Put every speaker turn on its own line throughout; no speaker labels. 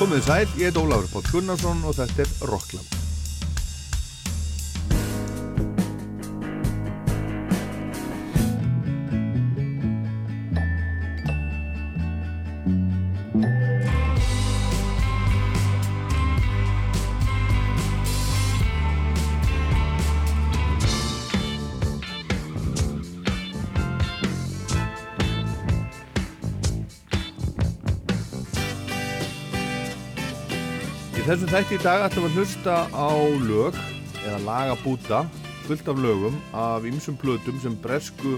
Komið sæl, ég heit Ólafur Pátt Gunnarsson og þetta er Rockland. Þessum þætti í dag ætlum við að hlusta á lög eða lagabúta fullt af lögum af ymsum blöðum sem bresku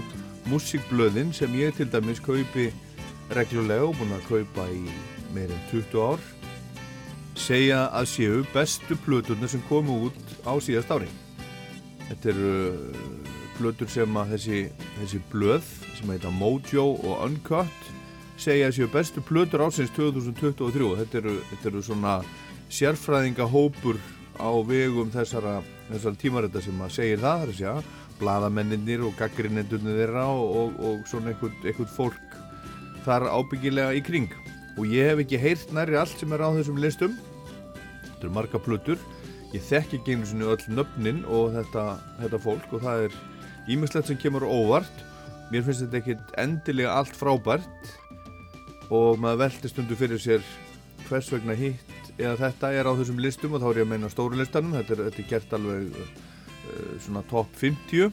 músikblöðin sem ég til dæmis kaupi reglulega og búin að kaupa í meirinn 20 ár segja að séu bestu blöðurna sem komu út á síðast ári. Þetta eru blöður sem að þessi, þessi blöð sem heita Mojo og Uncut segja að séu bestu blöður ásins 2023 þetta eru, þetta eru svona sérfræðingahópur á vegum þessara, þessara tímarætta sem að segir það, er að segja, bladamenninir og gaggrinnendunir þeirra og, og, og svona einhvern fólk þar ábyggilega í kring. Og ég hef ekki heyrt næri allt sem er á þessum listum, þetta eru marga plötur, ég þekk ekki einu svona öll nöfnin og þetta, þetta fólk og það er ímislegt sem kemur óvart. Mér finnst þetta ekkit endilega allt frábært og maður veldi stundu fyrir sér hvers vegna hitt eða þetta er á þessum listum og þá er ég að meina stóru listanum. Þetta er, þetta er gert alveg uh, svona top 50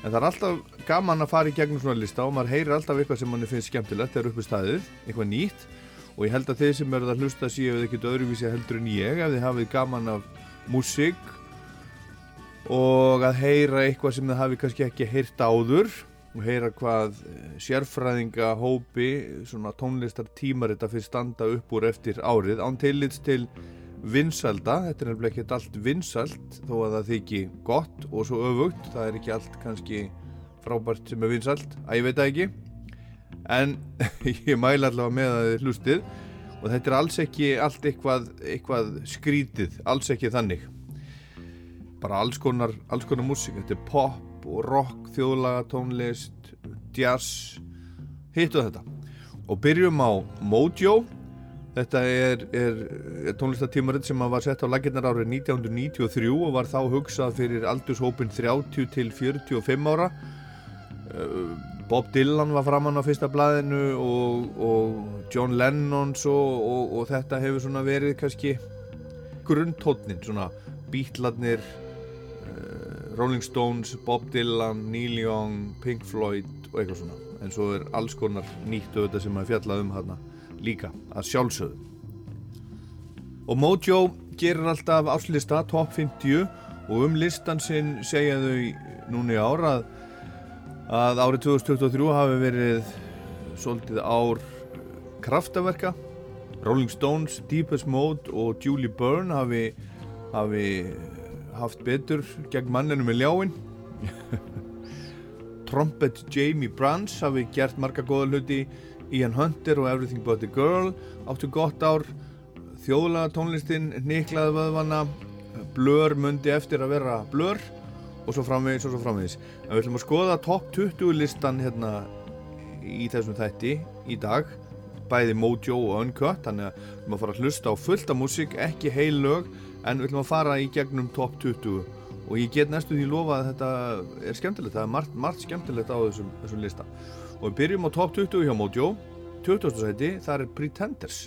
en það er alltaf gaman að fara í gegnum svona lista og maður heyrir alltaf eitthvað sem manni finnst skemmtilegt þegar uppi staðið, eitthvað nýtt. Og ég held að þeir sem verður að hlusta séu ekkert öðruvísi heldur en ég ef þið hafið gaman af músík og að heyra eitthvað sem þið hafið kannski ekki heyrt áður og heyra hvað eh, sérfræðinga hópi, svona tónlistar tímar þetta fyrir standa upp úr eftir árið án tillits til vinsalda, þetta er nefnilega ekki allt vinsald þó að það þykji gott og svo öfugt, það er ekki allt kannski frábært sem er vinsald, að ég veit það ekki. En ég mæla allavega með að þið hlustið. Og þetta er alls ekki allt eitthvað, eitthvað skrítið, alls ekki þannig. Bara alls konar, alls konar músík, þetta er pop og rock, þjóðlaga, tónlist, jazz, hitt og þetta. Og byrjum á Mojo. Þetta er, er, tónlistatímaritt sem var sett á laginnar árið 1993 og var þá hugsað fyrir aldurshópin 30 til 45 ára. Uh, Bob Dylan var framann á fyrsta blæðinu og, og John Lennon og, og, og þetta hefur verið kannski grundtótnin, svona bítladnir Rolling Stones, Bob Dylan, Neil Young, Pink Floyd og eitthvað svona. En svo er alls konar nýtt auðvitað sem að fjalla um hérna líka, að sjálfsögðu. Og Mojo gerir alltaf áslista top 50 og um listan sinn segja þau núni ára að, að árið 2023 hafi verið svolítið ár kraftaverka. Rolling Stones, Deepest Mode og Julie Byrne hafi, hafi haft betur gegn manninu með ljáin Trompet Jamie Brands hafi gert marga góða hluti Ian Hunter og Everything But The Girl áttu gott ár þjóðlaga tónlistin niklaði vöðvana blör mundi eftir að vera blör og svo framvegis og svo framvegis. En við ætlum að skoða top 20 listan hérna í þessum þætti í dag bæði Mojo og Uncut þannig að við ætlum að fara að hlusta á fullta músík ekki heil lög en við ætlum að fara í gegnum top 20 og ég get næstu því lofa að þetta er skemmtilegt, það er margt, margt skemmtilegt á þessum, þessum lista. Og við byrjum á top 20 hjá Mojo. 20. seti, það er Pretenders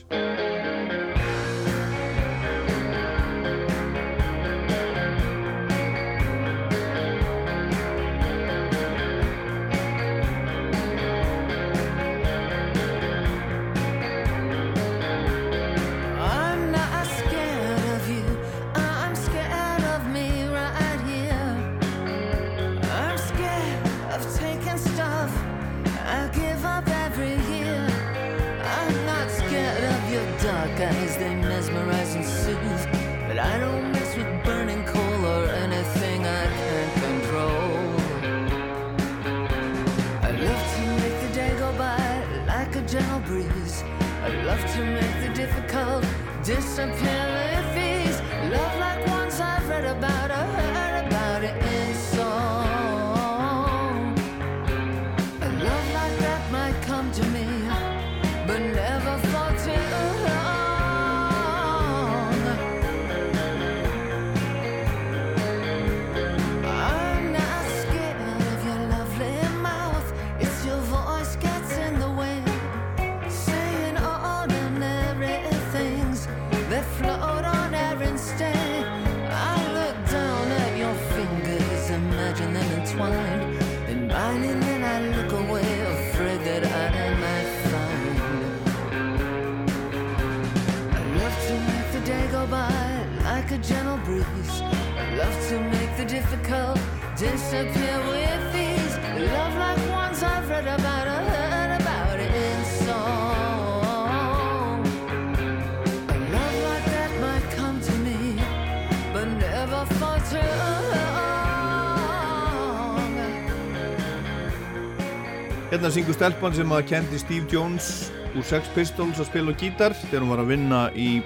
Hérna syngur stelpann sem að kendi Steve Jones úr Sex Pistols að spila gítar þegar hún var að vinna í,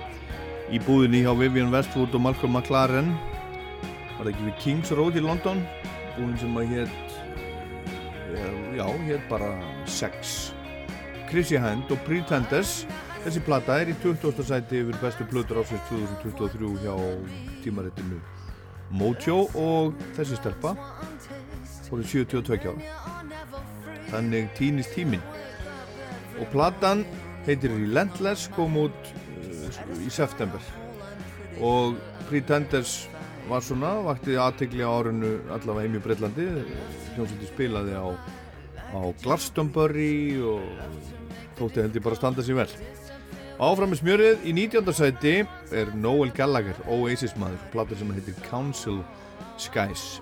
í búðinni hjá Vivian Westwood og Malcolm McLaren. Var það ekki við Kings Road í London? Búðin sem að hétt já, hétt bara Sex. Chrissy Hand og Pretenders. Þessi platta er í 20. sæti yfir bestu plötur ásins 2023 hjá tímaréttinu Mojo og þessi stelpa voru 72 ára þannig týnist tímin og platan heitir Relentless kom út uh, í september. Og Pretenders var svona, vakti aðtegli á árunnu allavega heim í Breitlandi hljómsvöldi spilaði á, á Glastonbury og tótti heldur bara að standa sér vel. Áfram með smjörið. Í 19. sæti er Noel Gallagher, Oasis maður plata sem heitir Council Skies.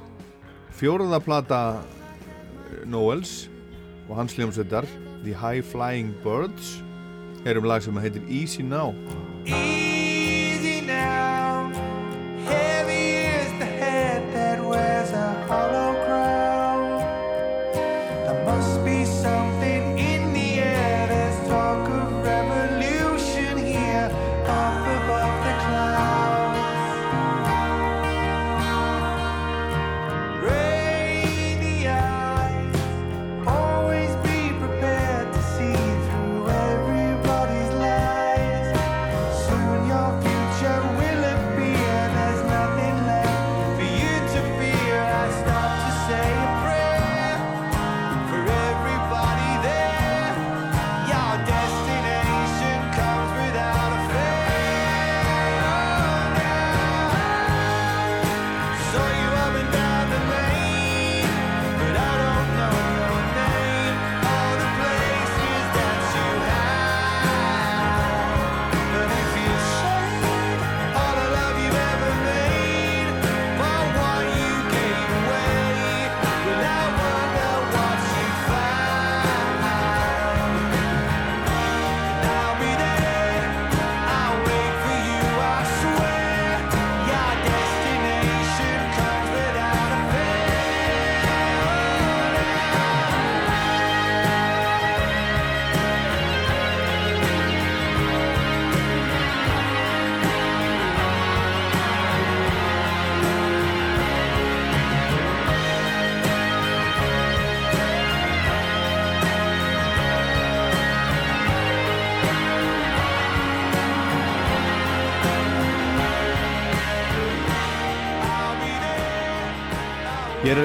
Fjóruða plata Noels og hans hljómsveitar The High Flying Birds erum lag sem heitir Easy Now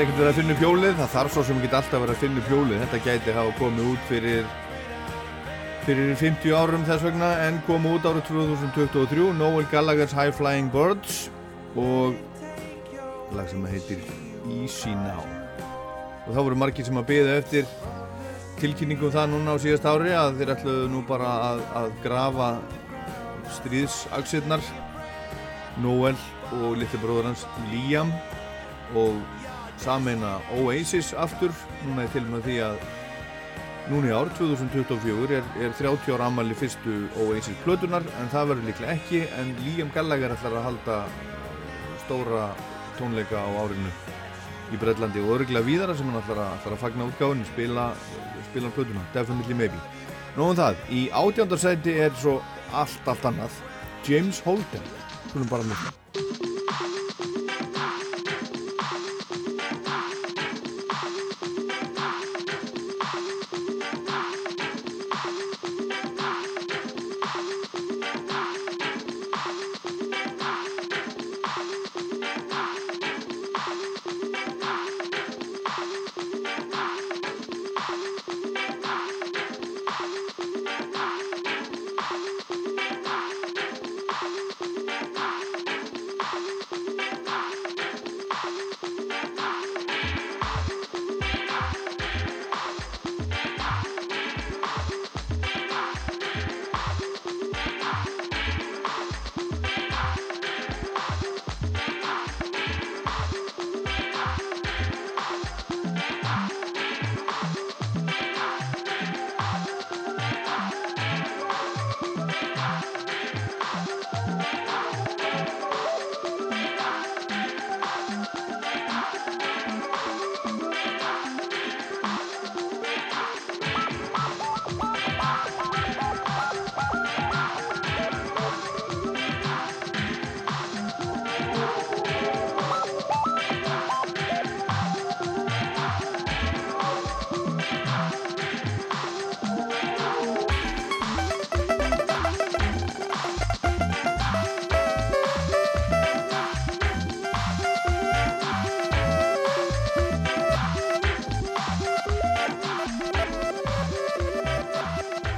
er ekkert verið að finna upp hjólið, það þarf svo sem ekki alltaf verið að finna upp hjólið. Þetta gæti hafa komið út fyrir, fyrir 50 árum þess vegna en kom út árið 2023, Noel Gallagher's High Flying Birds og lag sem heitir Easy Now. Og þá voru margir sem að byða eftir tilkynningum um það núna á síðast ári að þeir ætluðu nú bara að, að grafa stríðsaksirnar Noel og litli bróður hans Liam og sameina Oasis aftur. Núna er til með því að núna í ár 2024 er, er 30 ára ammali fyrstu Oasis plötunar en það verður líklega ekki en Liam Gallagher ætlar að halda stóra tónleika á árinu í Breitlandi og örgulega víðara sem hann ætlar að, ætlar að fagna útgáðinu spila, spila plötuna, definitely maybe. Nóðum það, í átjándarsæti er svo allt, allt annað James Holden, skulum bara mjög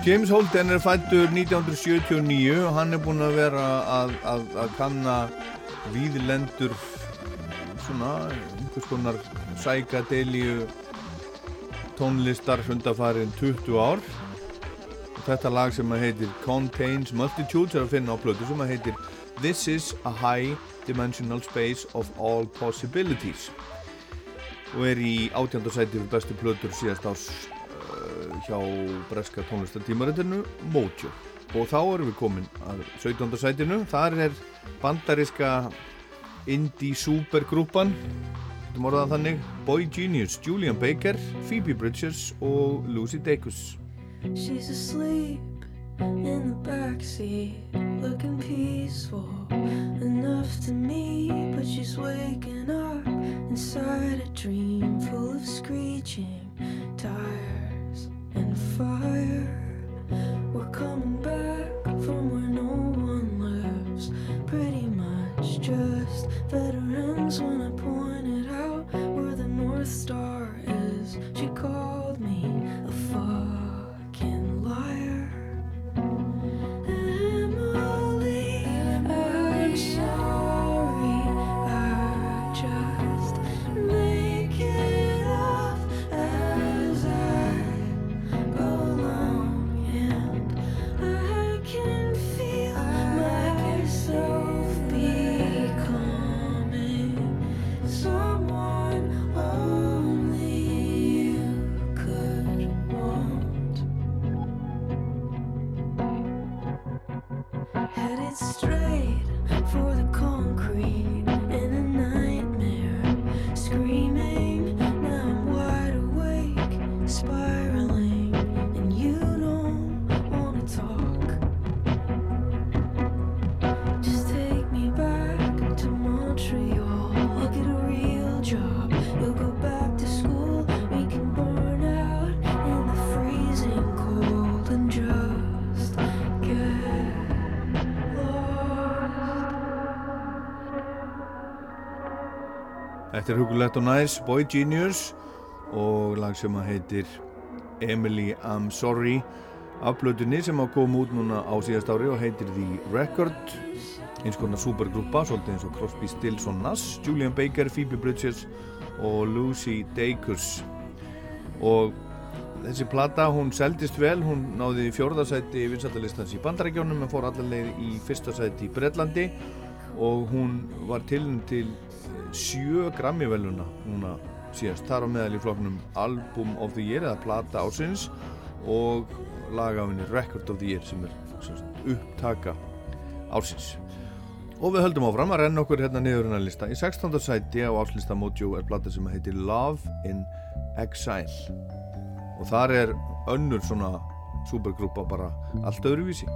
James Holden er fættur 1979 og hann er búinn að vera að, að, að kanna víðlendur svona einhvers konar sækadelíu tónlistar hundafarin 20 ár. Og þetta lag sem að heitir Contains Multitudes er að finna á plötu sem að heitir This is a high dimensional space of all possibilities og er í átjöndarsæti fyrir bestu plötur síðast ás hjá breska tónlistatímaritinu Mojo. Og þá erum við komin að 17. sætinu. Þar er bandariska indie supergrúpan þú morðað þannig Boy Genius, Julian Baker Phoebe Bridgers og Lucy Dacus. She's asleep in the backseat looking peaceful enough to me but she's waking up inside a dream full of screeching tired and fire. We're coming back from where no one lives. Pretty much just veterans when I pointed out where the North Star Þetta er hugulegt og næs, Boy Genius og lag sem að heitir Emily I'm Sorry. Af blöðunni sem að koma út núna á síðast ári og heitir The Record. Eins konar supergrúpa, svolítið eins og Crosby, Stills og Nass Julian Baker, Phoebe Bridges og Lucy Dacus og þessi plata hún seldist vel, hún náði fjórðarsæti vinsaldalistans í bandarækjónum en fór allaveg í fyrsta sæti í Breitlandi og hún var til til sjö grammi veluna núna síðast, þar á meðal í flokknum Album of the Year eða plata ásins og lagafinni Record of the Year sem er upptaka ásins og við höldum áfram að renna okkur hérna niður hennar lista í 16. sæti á áslista Mojo er plata sem heitir Love in Exile og þar er önnur svona supergrúpa bara allt öðruvísi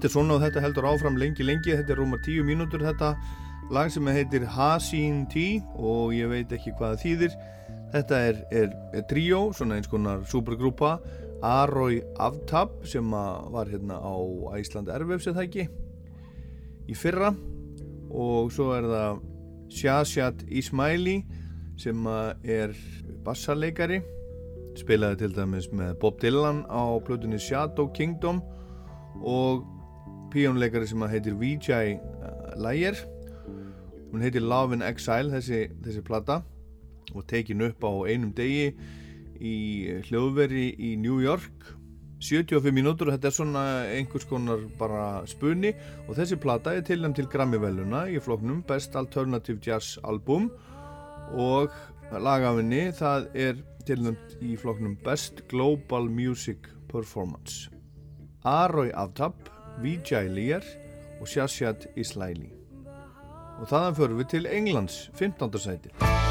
Þetta er svona og þetta heldur áfram lengi lengi, þetta er rúmar tíu mínútur þetta lag sem heitir Hasin T og ég veit ekki hvað það þýðir. Þetta er, er, er tríó, svona eins konar supergrúpa, Aroy Avtab sem var hérna á Æsland Ervefs eða ekki í fyrra. Og svo er það Shashat Ismaili sem er bassarleikari spilaði til dæmis með Bob Dylan á plötunni Shadow Kingdom og píjónleikari sem að heitir Vijay uh, Layer. Hún heitir Love in Exile þessi, þessi plata og tekin upp á einum degi í hljóðveri í New York. 75 mínútur og þetta er svona einhvers konar bara spunni og þessi plata er tilnæmt til Grammy-veluna í floknum Best Alternative Jazz Album og lagafinni það er tilnæmt í floknum Best Global Music Performance. Aroy Avtab, Vijay Lear og Shashat Islaili og þaðan förum við til Englands 15. sæti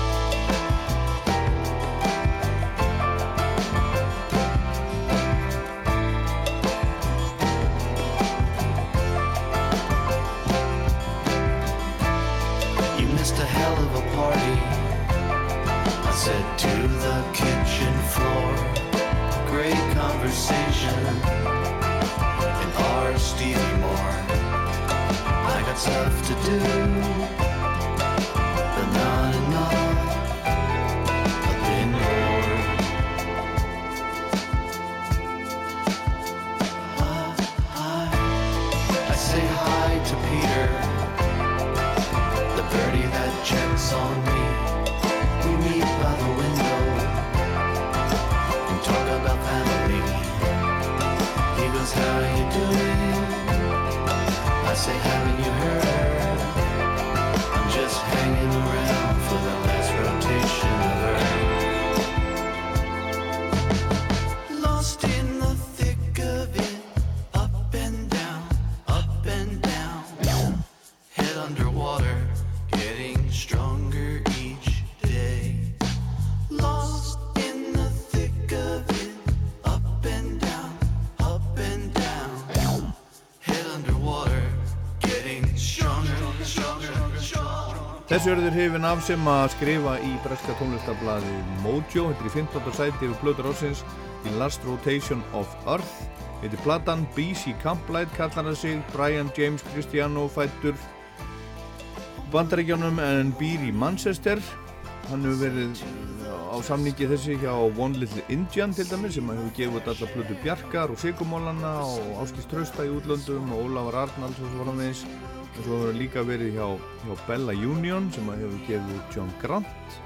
Þessu eru þeir hefin af sem að skrifa í breska tónlistablaði Mojo, þetta er í 15. sæti yfir Plötur Ásins í Last Rotation of Earth. Þetta er platan BC Camplight kallar það sig, Brian James Cristiano fættur bandaríkjónum en býr í Manchester. Hann hefur verið á samningi þessi hjá One Little Indian til dæmis sem hefur gefið út alla plötu Bjarkar og Sigurmólana og Áskist Trausta í útlöndum og Ólafur Arnalds og svo framvegis og svo hefur hann líka verið hjá, hjá Bella Union sem hefur gefið John Grant.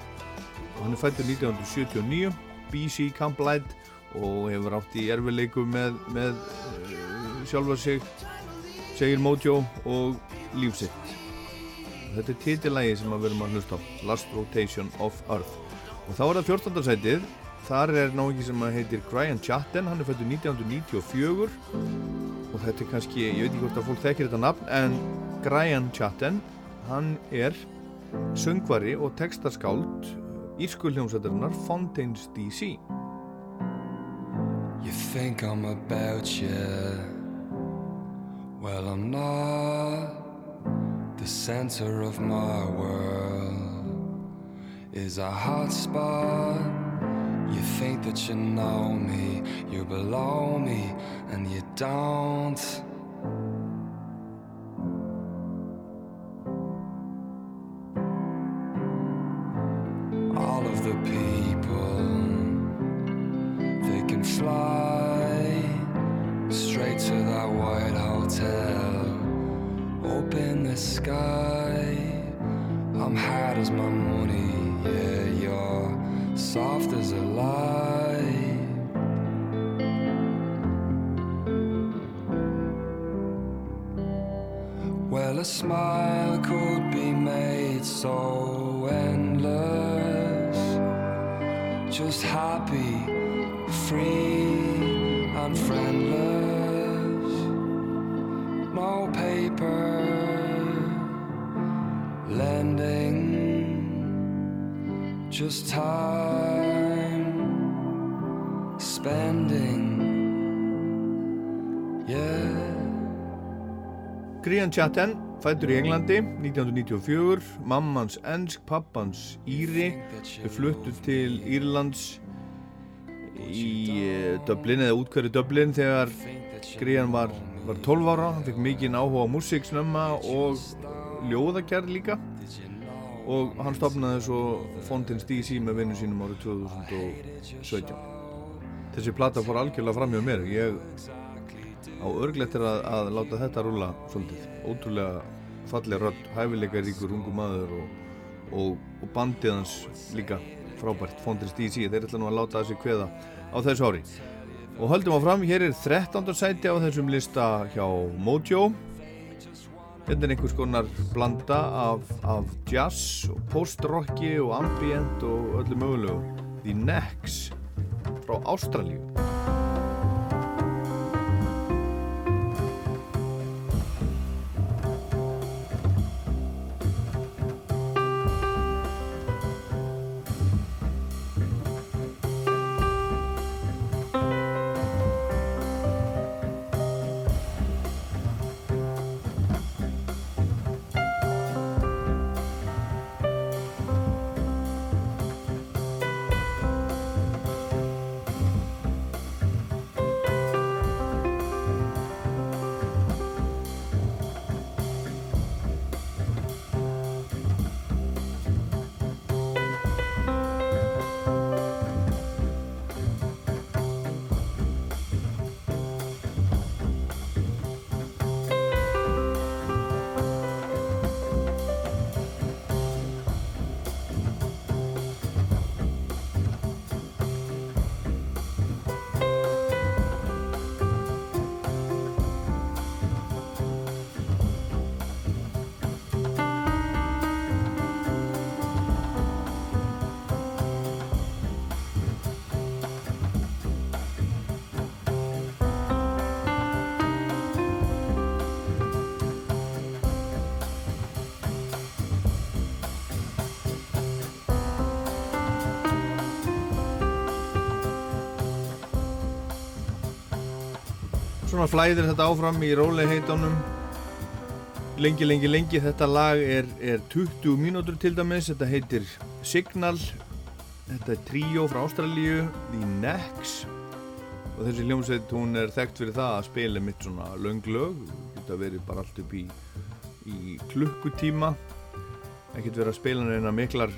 Og hann er fættur 1979 BC Camp Light og hefur átt í erfileikum með, með uh, sjálfa sig segir Mojo og lífsitt þetta er titilægi sem við erum að hlusta á Last Rotation of Earth. Og þá er það 14. sætið. Þar er náðingi sem að heitir Brian Chatten hann er fættur 1994 og þetta er kannski, ég veit ekki hvort að fólk þekkir þetta nafn en Brian Chatten hann er söngvari og textaskáld írskulljómsættarinnar Fontaines DC
You think I'm about you. Well, I'm not. The center of my world is a hot spot. You think that you know me, you're below me, and you don't. All of the people they can fly straight to that white hotel. Open the sky. I'm hard as my money. Yeah, you're soft as a lie. A smile could be made so endless. Just happy, free, and friendless. No paper, lending, just time, spending. Yeah.
Grian Chatten, fættur í Englandi 1994, mammans ensk, pappans íri. Við fluttum til Írlands í eh, Dublin eða útkværi Dublin þegar Grian var, var 12 ára. Hann fikk mikið áhuga á músík snemma og ljóðagerð líka. Og hann stopnaði svo Fontins DC með vinnu sínum árið 2017 þessi plata fór algjörlega fram hjá mér. Ég á örglettir að, að láta þetta rúla svolítið. Ótrúlega falleg rödd, hæfileika ríkur ungu maður og, og, og bandið hans líka frábært. Fontins DC, þeir ætla nú að láta þessi kveða á þessu ári. Og höldum áfram, hér er 13. sæti á þessum lista hjá Mojo. Þetta er einhvers konar blanda af, af jazz og post-rocki og ambient og öllu mögulegu. The Necks frá Ástralíu flæðir þetta áfram í róliheitunum lengi, lengi, lengi. Þetta lag er, er 20 mínútur til dæmis. Þetta heitir Signal. Þetta er tríó frá Ástralíu The Necks og þessi hljómsveit hún er þekkt fyrir það að spila mitt svona lönglög þetta verið bara allt upp í, í klukkutíma. Ekkert verið að spila neina miklar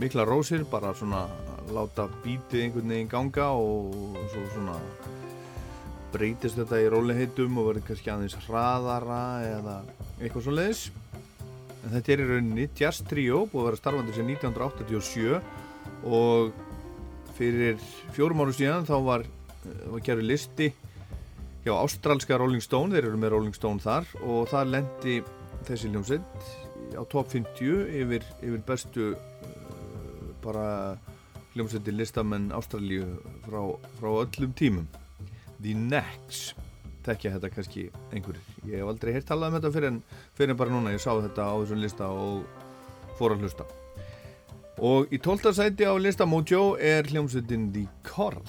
miklar rósir, bara svona láta bítið einhvern veginn ganga og svo svona breytist þetta í róliheitum og verður kannski aðeins hraðara eða eitthvað svo leiðis en þetta er í rauninni Jazz Trio búið að vera starfandi sem 1987 og fyrir fjórum áru síðan þá var, var gerði listi hjá ástralska Rolling Stone, þeir eru með Rolling Stone þar og það lendi þessi hljómsveit á top 50 yfir, yfir bestu uh, bara hljómsveitir listamenn Ástralíu frá, frá öllum tímum The Necks tekja þetta kannski einhverjir. Ég hef aldrei heyrt talað um þetta fyrir en, fyrir en bara núna. Ég sá þetta á þessum lista og fór að hlusta. Og í tólta sæti á lista Mojo er hljómsveitin The Coral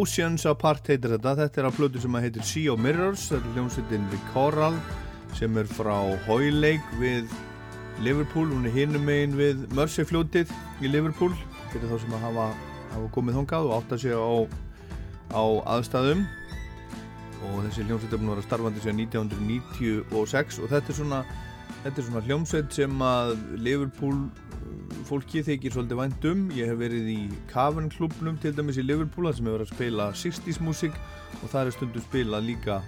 Oceans Apart
heitir þetta, þetta er að plötu sem að heitir Sea of Mirrors, þetta er hljómsveitin The Coral sem er frá Hoylake við Liverpool, hún er hinum megin við Mersey fljótið í Liverpool. Fyrir þá sem að hafa, hafa komið þongað og átt að segja á, á aðstæðum. Og þessi hljómsveit er búin að vera starfandi síðan 1996 og þetta er svona, þetta er svona hljómsveit sem að Liverpool fólki þykir svolítið vænt um. Ég hef verið í Cavern klubnum til dæmis í Liverpool sem hefur verið að spila 60's músík og það er stundum spila líka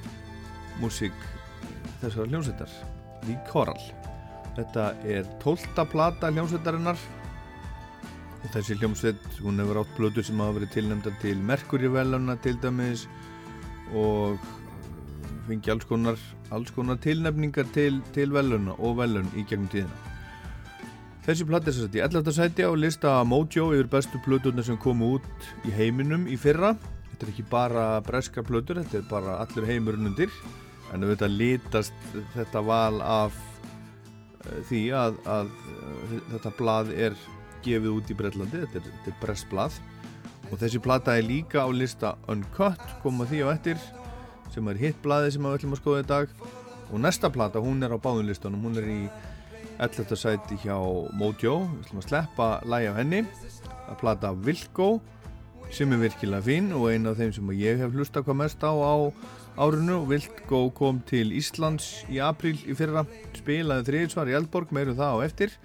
músík þessara hljómsveitar The Coral þetta er tólta plata hljómsveitarinnar. Og þessi hljómsveit hún hefur átt blödu sem hafa verið tilnæmda til Mercury veluna til dæmis og fengi alls konar, alls konar tilnæmningar til, til veluna og velun í gegnum tíðina Þessi platt er sett í 11. sæti á lista Mojo yfir bestu plöturna sem komu út í heiminum í fyrra. Þetta er ekki bara breska plötur, þetta er bara allur heimurinn undir. En auðvitað lítast þetta val af uh, því að, að uh, þetta blað er gefið út í Breitlandi, þetta er, þetta er brestblað. Og þessi platta er líka á lista Uncut, koma því á ettir, sem er hittblaði sem við ætlum að skoða í dag. Og næsta platta, hún er á báðunlistunum, hún er í 11. sæti hjá Mojo. Við ætlum að sleppa lægi af henni. Að plata Vilko sem er virkilega fín og eina af þeim sem ég hef hlusta hvað mest á á árinu. Vilko kom til Íslands í april í fyrra spilaði þriðsvar í Eldborg, meirum það á eftir.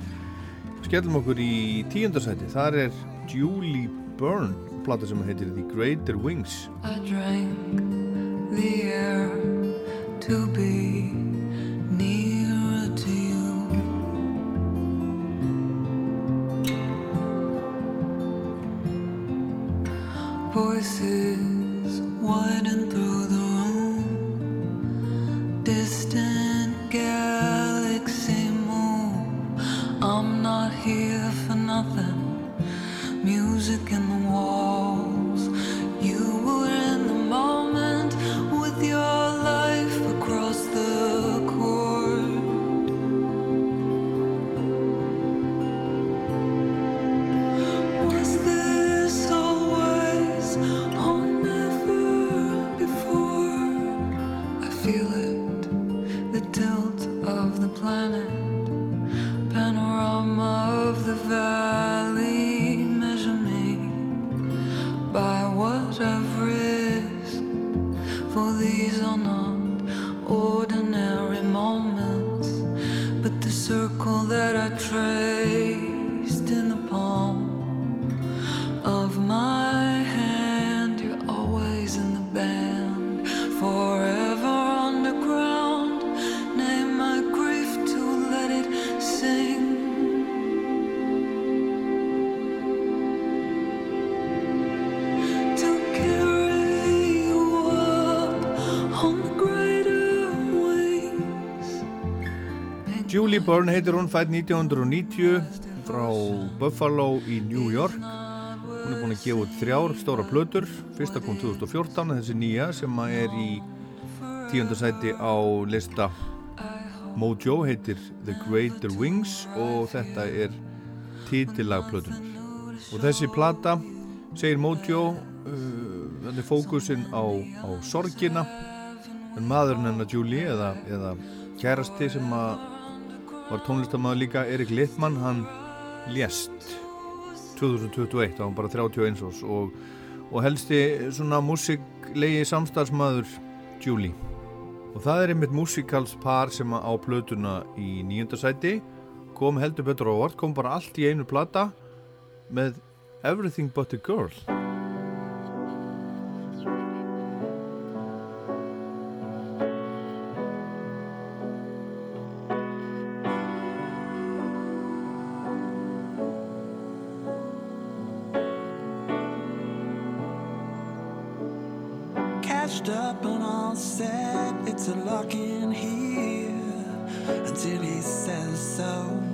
Skellum okkur í tíundarsæti þar er Julie Byrne plata sem heitir The Greater Wings.
I drank the air to be Voices widen through the room. Distant galaxy moon. I'm not here for nothing. Music in the walls.
Byrne heitir hún fætt 1990 frá Buffalo í New York. Hún er búin að gefa út þrjár stóra plötur. Fyrsta kom 2014 þessi nýja sem er í tíundarsæti á lista. Mojo heitir The Greater Wings og þetta er títillag plötunar og þessi plata segir Mojo uh, þetta er fókusin á, á sorgina. En maðurinn hennar Julie eða, eða kærasti sem að var tónlistamæður líka Erik Littmann hann lést 2021, það var bara 31 árs og, og helsti svona músiklegi samstarfsmaður Julie. Og það er einmitt músikalspar sem á plötuna í nýjöndasæti kom heldur betur á orð, kom bara allt í einu plata með Everything But A Girl
Cashed up and all set, it's a lock in here until he says so.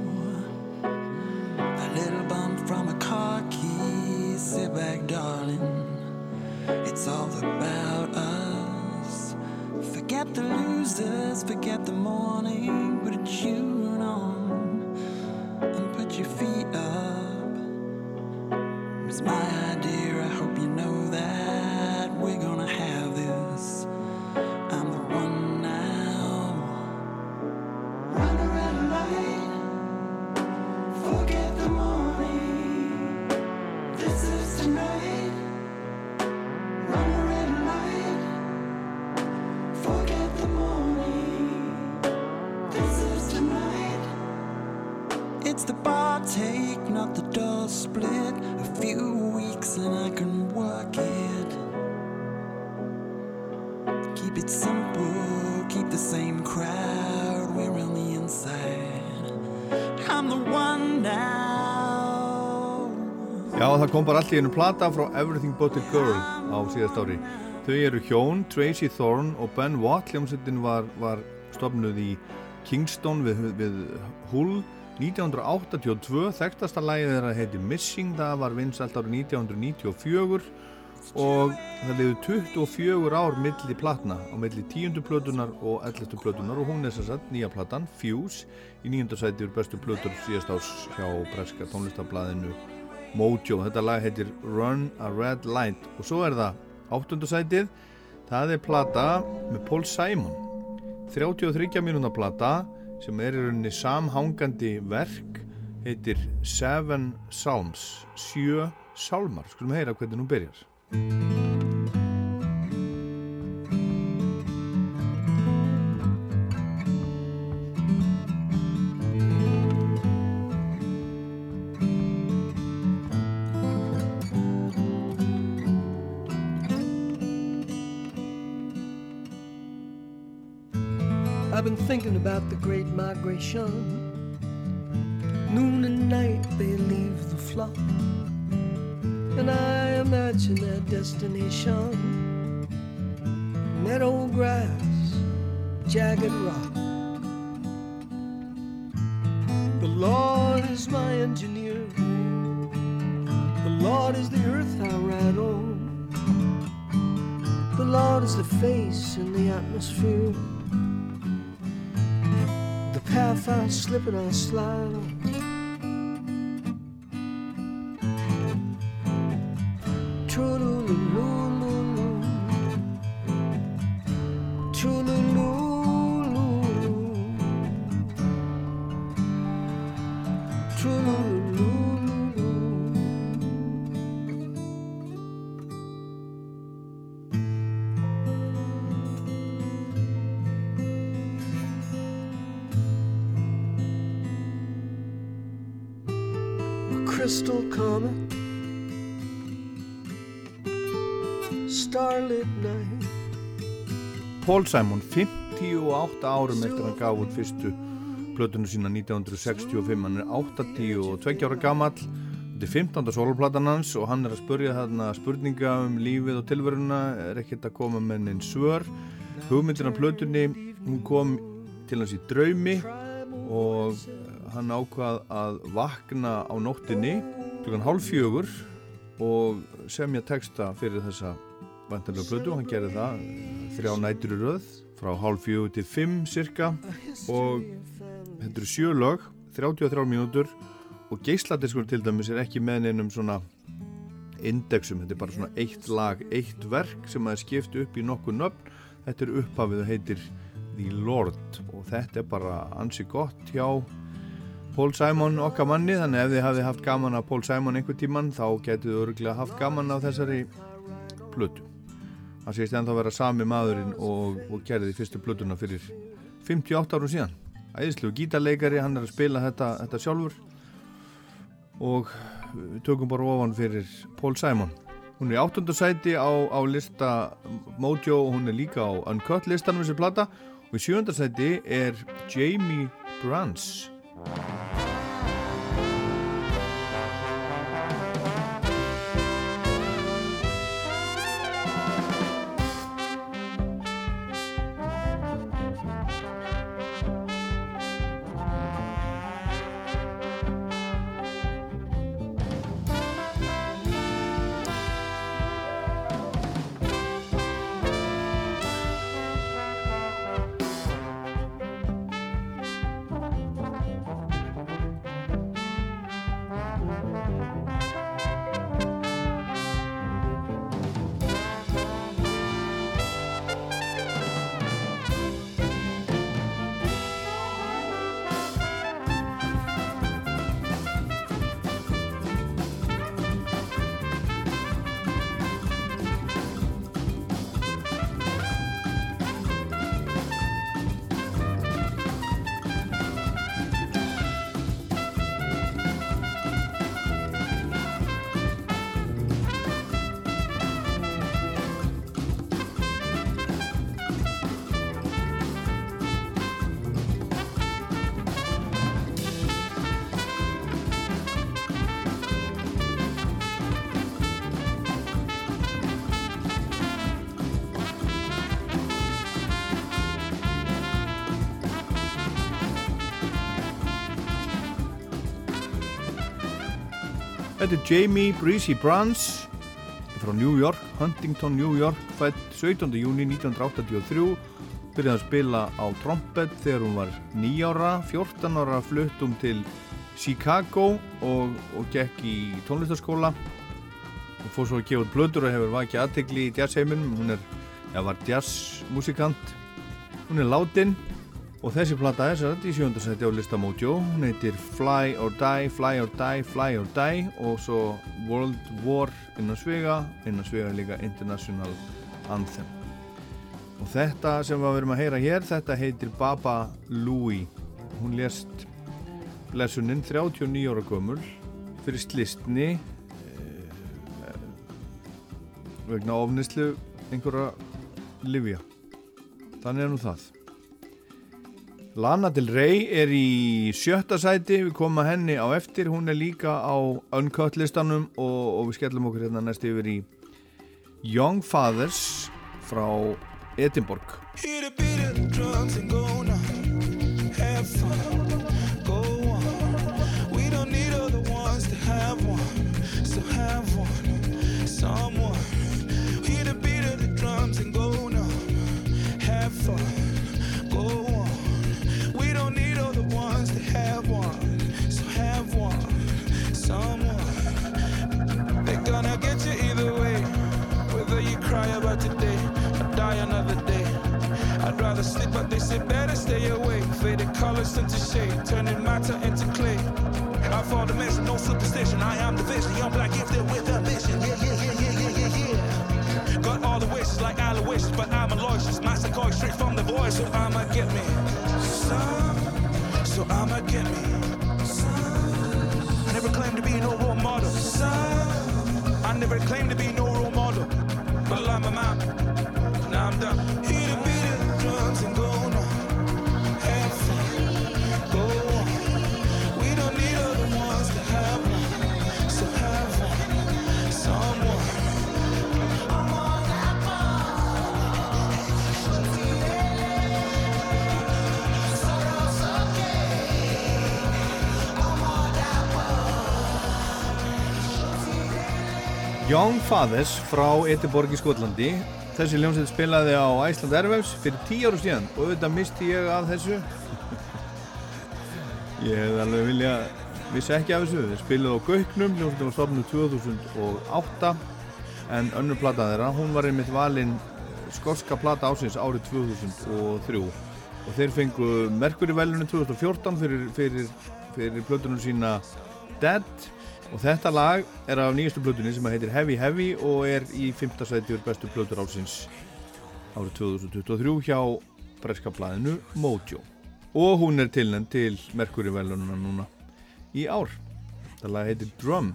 Kom bara allt í einu plata frá Everything But a Girl á síðast ári. Þau eru hjón, Tracy Thorn og Ben Watt. Hljómsveitin var, var stofnuð í Kingston við, við Hull 1982. Þekktasta lagið þeirra heiti Missing, það var vinsalt árið 1994 og það liður 24 ár milli platna á milli 10. plötunar og 11. plötunar og hún er sem sagt nýja platan Fuse í nýjunda sæti úr bestu plötur síðast ás hjá breska tónlistablaðinu Mojo, þetta lag heitir Run a Red Light. Og svo er það áttundasætið, það er plata með Paul Simon. 33 mínúna plata sem er í rauninni samhangandi verk. Heitir Seven Psalms. Sjö sálmar, skulum heyra hvernig nú byrjar
about the great migration. Noon and night they leave the flock, and I imagine their destination. Meadow grass, jagged rock. The Lord is my engineer. The Lord is the earth I ride on. The Lord is the face in the atmosphere the path I slip and I slide on. Crystal comet, starlit night.
Paul Simon, 58 árum eftir að hann gaf út fyrstu plötunum sína 1965 hann er 82 ára gamall þetta er 15. soloplatan hans og hann er að spurja þarna spurninga um lífið og tilveruna er ekkert að koma með neinn svör hugmyndin af plötunni hún kom til hans í draumi og hann ákvað að vakna á nóttinni klukkan hálf fjögur og semja texta fyrir þessa vantarlega plötu. Og hann gerði það þrjá nætur í röð frá hálf fjögur til fimm cirka og eru sjö lög 33 mínútur. Og geisladiskur til dæmis er ekki með neinum svona indexum, þetta er bara svona eitt lag, eitt verk sem að skipt upp í nokkuð nöfn. Þetta er upphafið og heitir The Lord. Og þetta er bara ansi gott hjá Paul Simon okkar manni þannig ef þið hafið haft gaman af Paul Simon einhver tíman þá getið þið örgulega haft gaman af þessari plötu. Hann segist ennþá vera sami maðurinn og, og gerði fyrstu plötuna fyrir 58 árum síðan. Æðislegu gítarleikari, hann er að spila þetta, þetta sjálfur. Og við tökum bara ofan fyrir Paul Simon. Hún er í áttundasæti á, á lista Mojo og hún er líka á Uncut listanum þessi plata. Og í sjöndasæti er Jamie Brans Þetta er Jamie Breezy Brans frá New York, Huntington, New York, fætt 17. júni 1983 byrjaði að spila á trompet þegar hún var 9 ára, 14 ára fluttum til Chicago og, og gekk í tónlistarskóla. Og fór svo að gefa út blöður og hefur vakið aðtegli í jazzheiminum, hún er, ja, var jazzmusikant hún er látin og þessi platta er satt í sjöndasæti á lista Mojo hún heitir Fly or Die, Fly or Die, Fly or Die. Og svo World War innan svega innan svega líka International Anthem. Og þetta sem við erum að heyra hér þetta heitir Baba Louie. Hún lést lesuninn 39 ára gömul fyrir slistni eh, vegna ofnislu einhverja livja þannig er nú það Lana Del Rey er í sjötta sæti, við komum að henni á eftir, hún er líka á Uncut listanum og, og við skellum okkur hérna næst yfir í Young Fathers frá Edinborg.
Hear Sleep, but they say better stay awake. Faded colors into shade, turning matter into clay. I fall dimension, no superstition. I am the vision, young black gifted with a mission. Yeah, yeah, yeah, yeah, yeah, yeah, yeah. Got all the wishes like Aloysius, but I'm a logist. Master going straight from the voice, so I'ma get me some. So I'ma get me some. I never claimed to be no role model. Some. I never claimed to be no role model. But I'm a man. Now I'm done. The beat of the
Young Fathers frá Edinborg í Skotlandi. Þessi ljónsveit spilaði á Æsland Airwaves fyrir tíu áru síðan og auðvitað misti ég af þessu. Ég hef alveg vilja, vissi ekki af þessu. Þeir spilaði á Gauknum, ljónsveitin var stofnuð 2008 en önnur plata þeirra, hún var einmitt valinn skorska plata ásins árið 2003 og þeir fengu Mercury velunum 2014 fyrir, fyrir, fyrir plötunum sína Dead og þetta lag er af nýjastu plötunni sem heitir Heavy Heavy og er í 5. sæti úr bestu plötur ásins árið 2023 hjá breska blæðinu Mojo. Og hún er tilnæmt til Mercury velununa núna í ár. Þetta lag heitir Drum.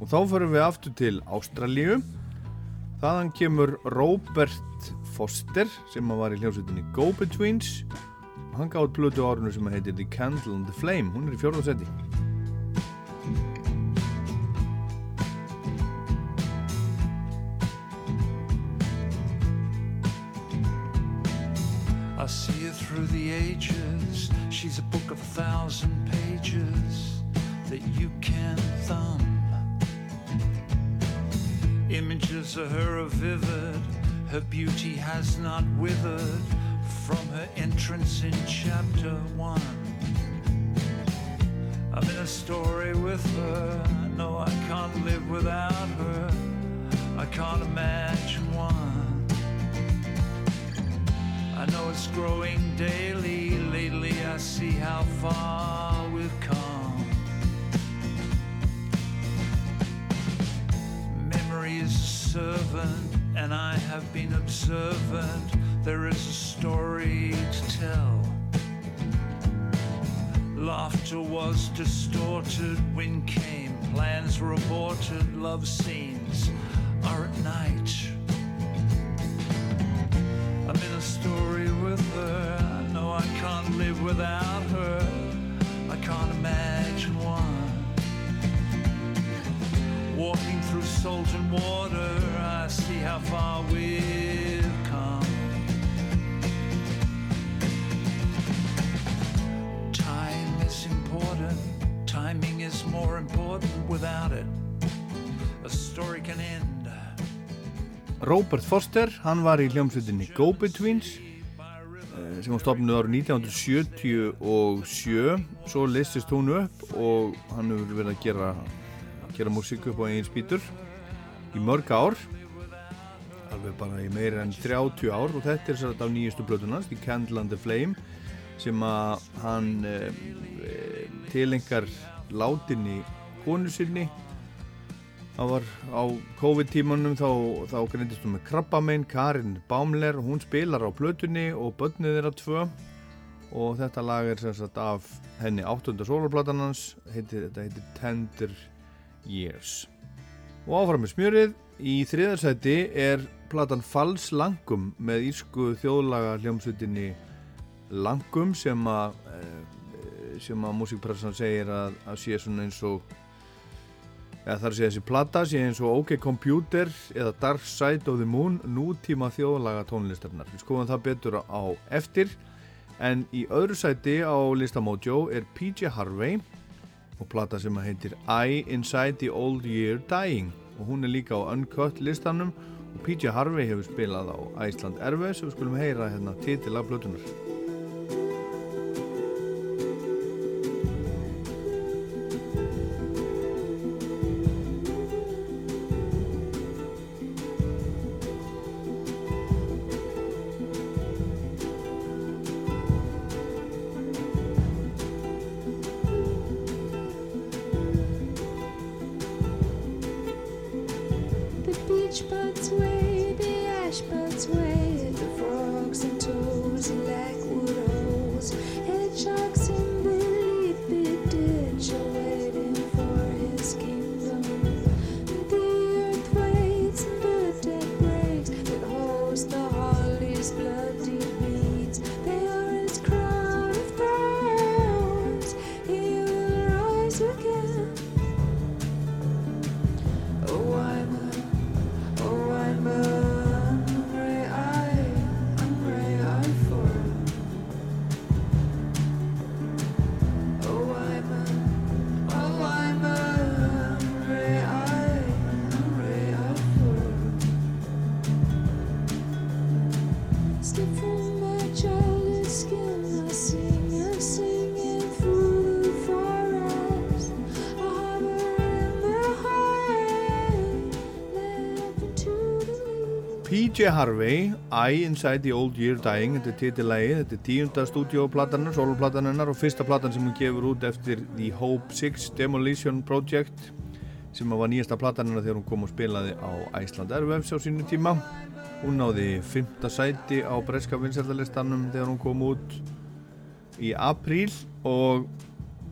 Og þá förum við aftur til Ástralíu. Þaðan kemur Robert Foster sem var í hljómsveitinni Go Betweens. Og hann gáði plötu á árinu sem heitir The Candle and the Flame. Hún er í fjórðarsæti
I see her through the ages. She's a book of a thousand pages that you can thumb. Images of her are vivid. Her beauty has not withered from her entrance in chapter one. I'm in a story with her. No, I can't live without her. I can't imagine one. I know it's growing daily. Lately, I see how far we've come. Memory is a servant, and I have been observant. There is a story to tell. Laughter was distorted, wind came, plans were aborted, love scenes are at night. Without her. I can't imagine one. Walking through salt and water, I see how far we've come. Time is important. Timing is more important without it. a story can end.
Robert Foster, hann var í hljómsveitinni Go-Betweens eh, sem var stopnuð árið 1977 svo listist hún upp og hann hefur verið að gera gera músík upp á eigin spýtur í mörg ár. Alveg bara í meira en 30 ár og þetta er sér á nýjustu blöðunast í Candle and the Flame sem að hann e, e, tilengar látinni konu sinni það var á COVID-tímanum þá, þá greindist hún með krabbamein Karin Baumler, hún spilar á blötunni og börnið þeirra tvö. Og þetta lag er sem sagt af henni áttunda soloplatan hans. Þetta heitir Tender Years. Og áfram með smjörið. Í þriðarsæti er platan Fals Langum með írsku þjóðlaga hljómsveitinni Langum sem að eh, sem að músikpressan segir að, að sé svona eins og eða þar sé þessi plata sé eins og OK Computer eða Dark Side of the Moon nútíma þjóðlaga tónlistarnar við skoðum það betur á eftir. En í öðru sæti á listamódjó er PJ Harvey og plata sem heitir I Inside the Old Year Dying. Og hún er líka á Uncut listanum og PJ Harvey hefur spilað á Æsland Airways og við skulum heyra hérna titil af blötunar PJ Harvey, I Inside the Old Year Dying þetta er titilægi, þetta er tíunda stúdíóplatanar, soloplatanar og fyrsta platan sem hún gefur út eftir The Hope 6 Demolition Project sem var nýjasta platanina þegar hún kom og spilaði á Æsland Airwaves á sínu tíma. Hún náði fymta sæti á breska vinsældalistanum þegar hún kom út í apríl og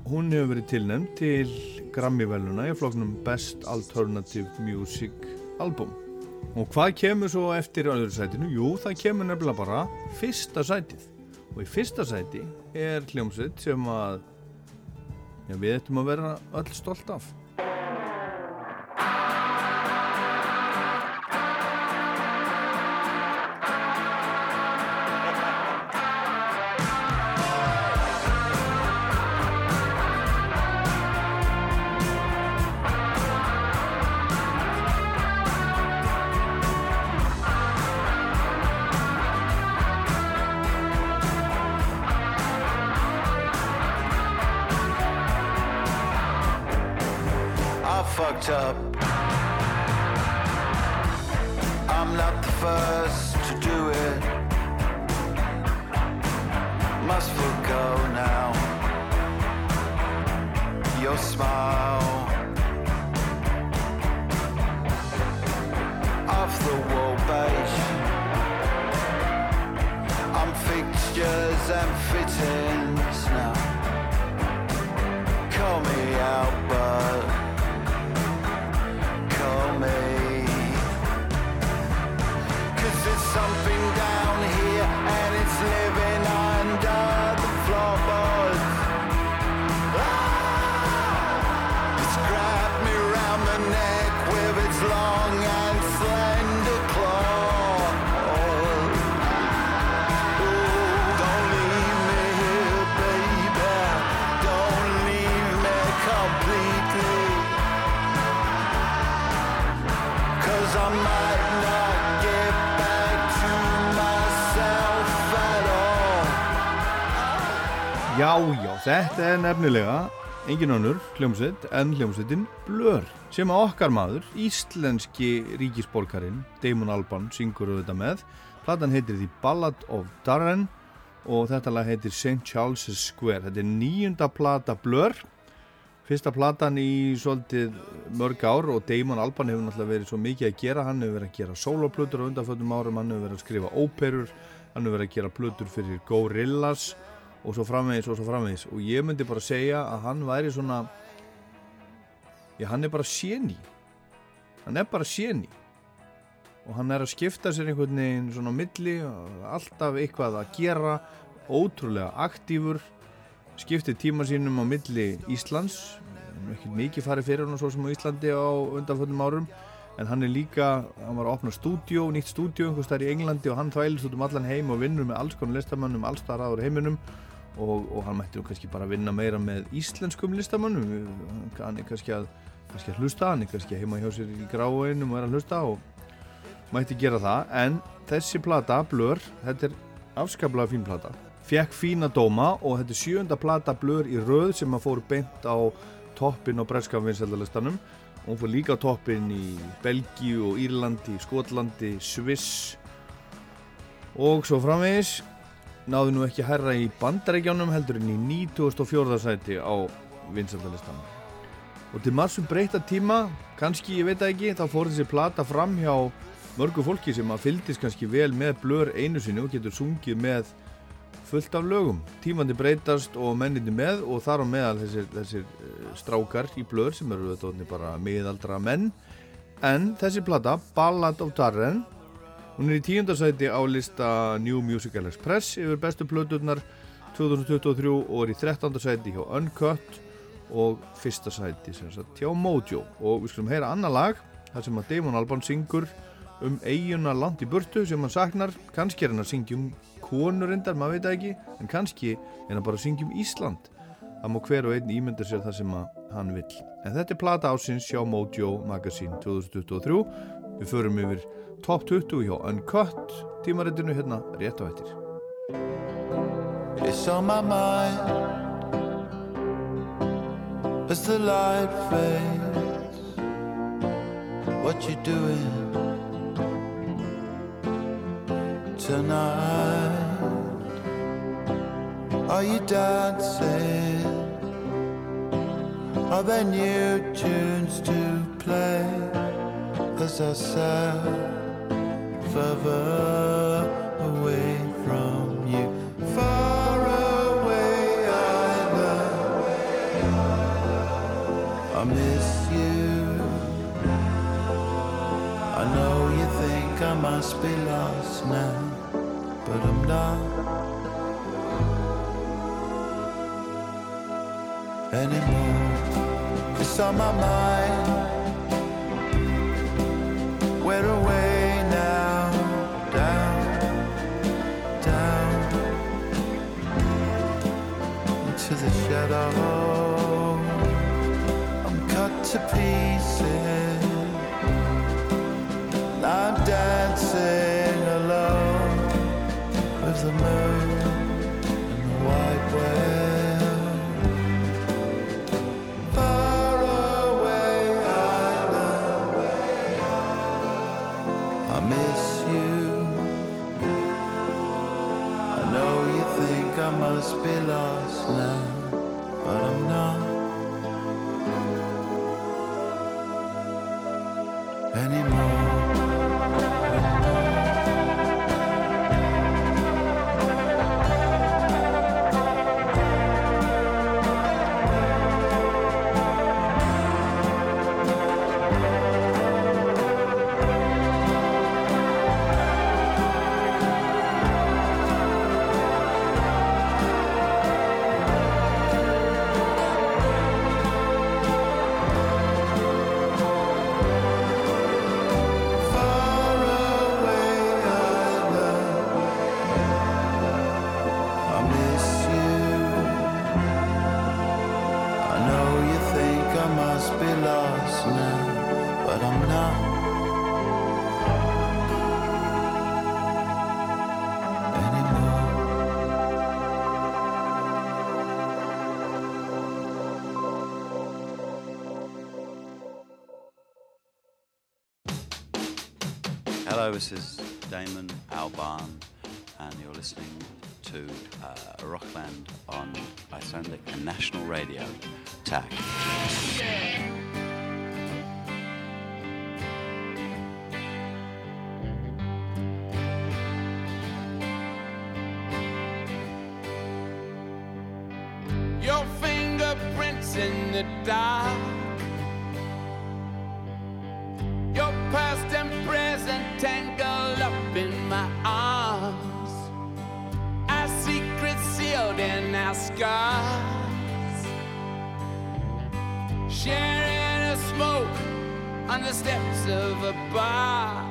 hún hefur verið tilnæmt til Grammy-veluna í floknum Best Alternative Music Album Og hvað kemur svo eftir öðru sætinu? Jú, það kemur nefnilega bara fyrsta sætið. Og í fyrsta sæti er hljómsveit sem að já, við ættum að vera öll stolt af. Þetta er nefnilega engin önnur hljómsveit en hljómsveitin Blur sem okkar maður, íslenski ríkisborgarinn Damon Albarn syngur auðvitað með. Platan heitir The Ballad of Darren og þetta lag heitir St. Charles Square. Þetta er nýjunda plata Blur Fyrsta platan í svolítið mörg ár og Damon Albarn hefur náttúrulega verið svo mikið að gera. Hann hefur verið að gera sóloplutur á undanfötum árum, hann hefur verið að skrifa óperur, hann hefur verið að gera plutur fyrir Gorillaz og svo framvegis og svo framvegis. Og ég myndi bara segja að hann væri svona, já hann er bara séni. Hann er bara séni. Og hann er að skipta sér einhvern veginn svona á milli, alltaf eitthvað að gera, ótrúlega aktífur skiptið tíma sínum á milli Íslands ekki mikið farið fyrir hann svo sem á Íslandi á undanföldum árum en hann er líka, hann var að opna stúdjó nýtt stúdjó einhvers þar í Englandi og hann þvælist út um allan heim og vinnur með alls konar listamannum alls þar aður heiminum og, og hann mætti kannski bara vinna meira með íslenskum listamannum hann er kannski að, kannski að hlusta hann er kannski heima hjá sér í gráinum og er að hlusta og mætti gera það. En þessi plata, Blur, þetta er afskaplega fín plata. Fekk fína dóma og þetta er sjönda plata blur í röð sem að fór beint á toppin á breska vinsældalistanum og hún fór líka á toppin í Belgíu og Írlandi, Skotlandi, Sviss og svo framvegis náðu nú ekki herra í bandarækjánum heldur en í 94. sæti á vinsældalistanum og til massum breyta tíma kannski, ég veit ekki, þá fór þessi plata fram hjá mörgu fólki sem að fyldist kannski vel með blur einu sinni og getur sungið með fullt af lögum. Tímandi breytast og menninni með og þar á meðal þessir, þessir eh, strákar í blöður sem eru þetta bara miðaldra menn. En þessi plata, Ballad of Darren, hún er í tíundarsæti á lista New Musical Express yfir bestu plöturnar 2023 og er í þrettandarsæti hjá Uncut og fyrsta sæti sem sagt hjá Mojo. Og við skulum heyra annar lag, þar sem að Damon Albarn syngur um eiguna land í burtu sem hann saknar, kannski er hann að syngja um konur endar, maður veit ekki en kannski er hann bara að syngja um Ísland. Það má hver og einn ímynda sér það sem hann vil en þetta er plata ásins hjá Mojo Magazine 2023 við förum yfir top 20 hjá Uncut tímaritinu hérna rétt á eittir
It's on my mind as the light fades. What you doing tonight? Are you dancing? Are there new tunes to play as I sat further away from you? Far away, I know. I miss you. I know you think I must be lost now, but I'm not. anymore. It's on my mind went away.
Hello, this is Damon Albarn, and you're listening to uh, Rockland on Icelandic and National Radio. TAC.
On the steps of a bar.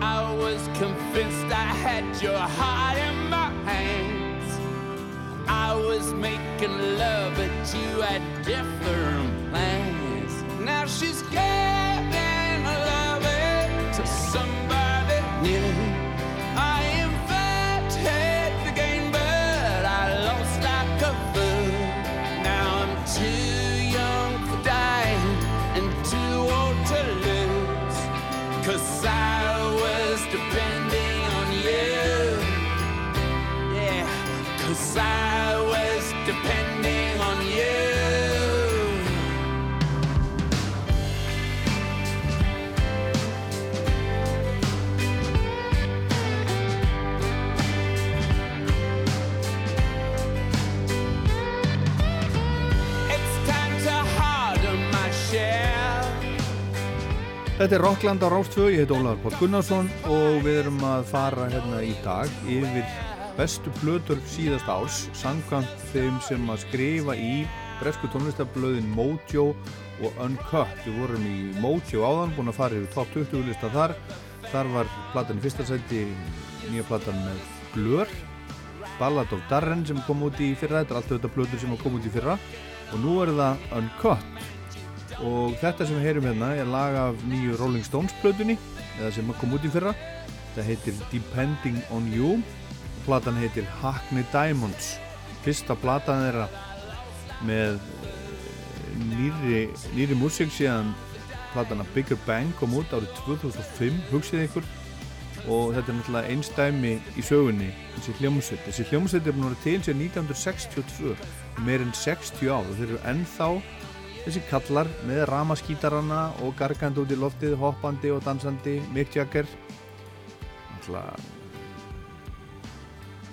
I was convinced I had your heart in my hands. I was making love, but you had different
Þetta er Rockland á Rástfjö, ég heit Ólaður Pál Gunnarsson og við erum að fara hérna í dag yfir bestu plötur síðast árs samkvæmt þeim sem að skrifa í bresku tónlistablöðin Mojo og Uncut. Við vorum í Mojo áðan, búin að fara yfir top 20 lista þar. Þar var platan fyrsta sæti, nýja platan með Blur, Ballad of Darren sem kom út í fyrra, þetta er allt þetta plötur sem kom út í fyrra og nú er það Uncut og þetta sem við heyrum hérna er lag af nýju Rolling Stones plötunni eða sem kom út í fyrra. Þetta heitir Depending on You. Og platan heitir Hackney Diamonds. Fyrsta platan þeirra með eh, nýri, nýri músík síðan platana Bigger Bang kom út árið 2005 hugsið ykkur. Og þetta er náttúrulega einstæmi í sögunni þessi hljómsveit. Þessi hljómsveit er búin að vera til sér 1962 meir en 60 ár. Og þeir eru ennþá þessi kallar með ramaskítarana og gargandi út í loftið, hoppandi og dansandi náttúrulega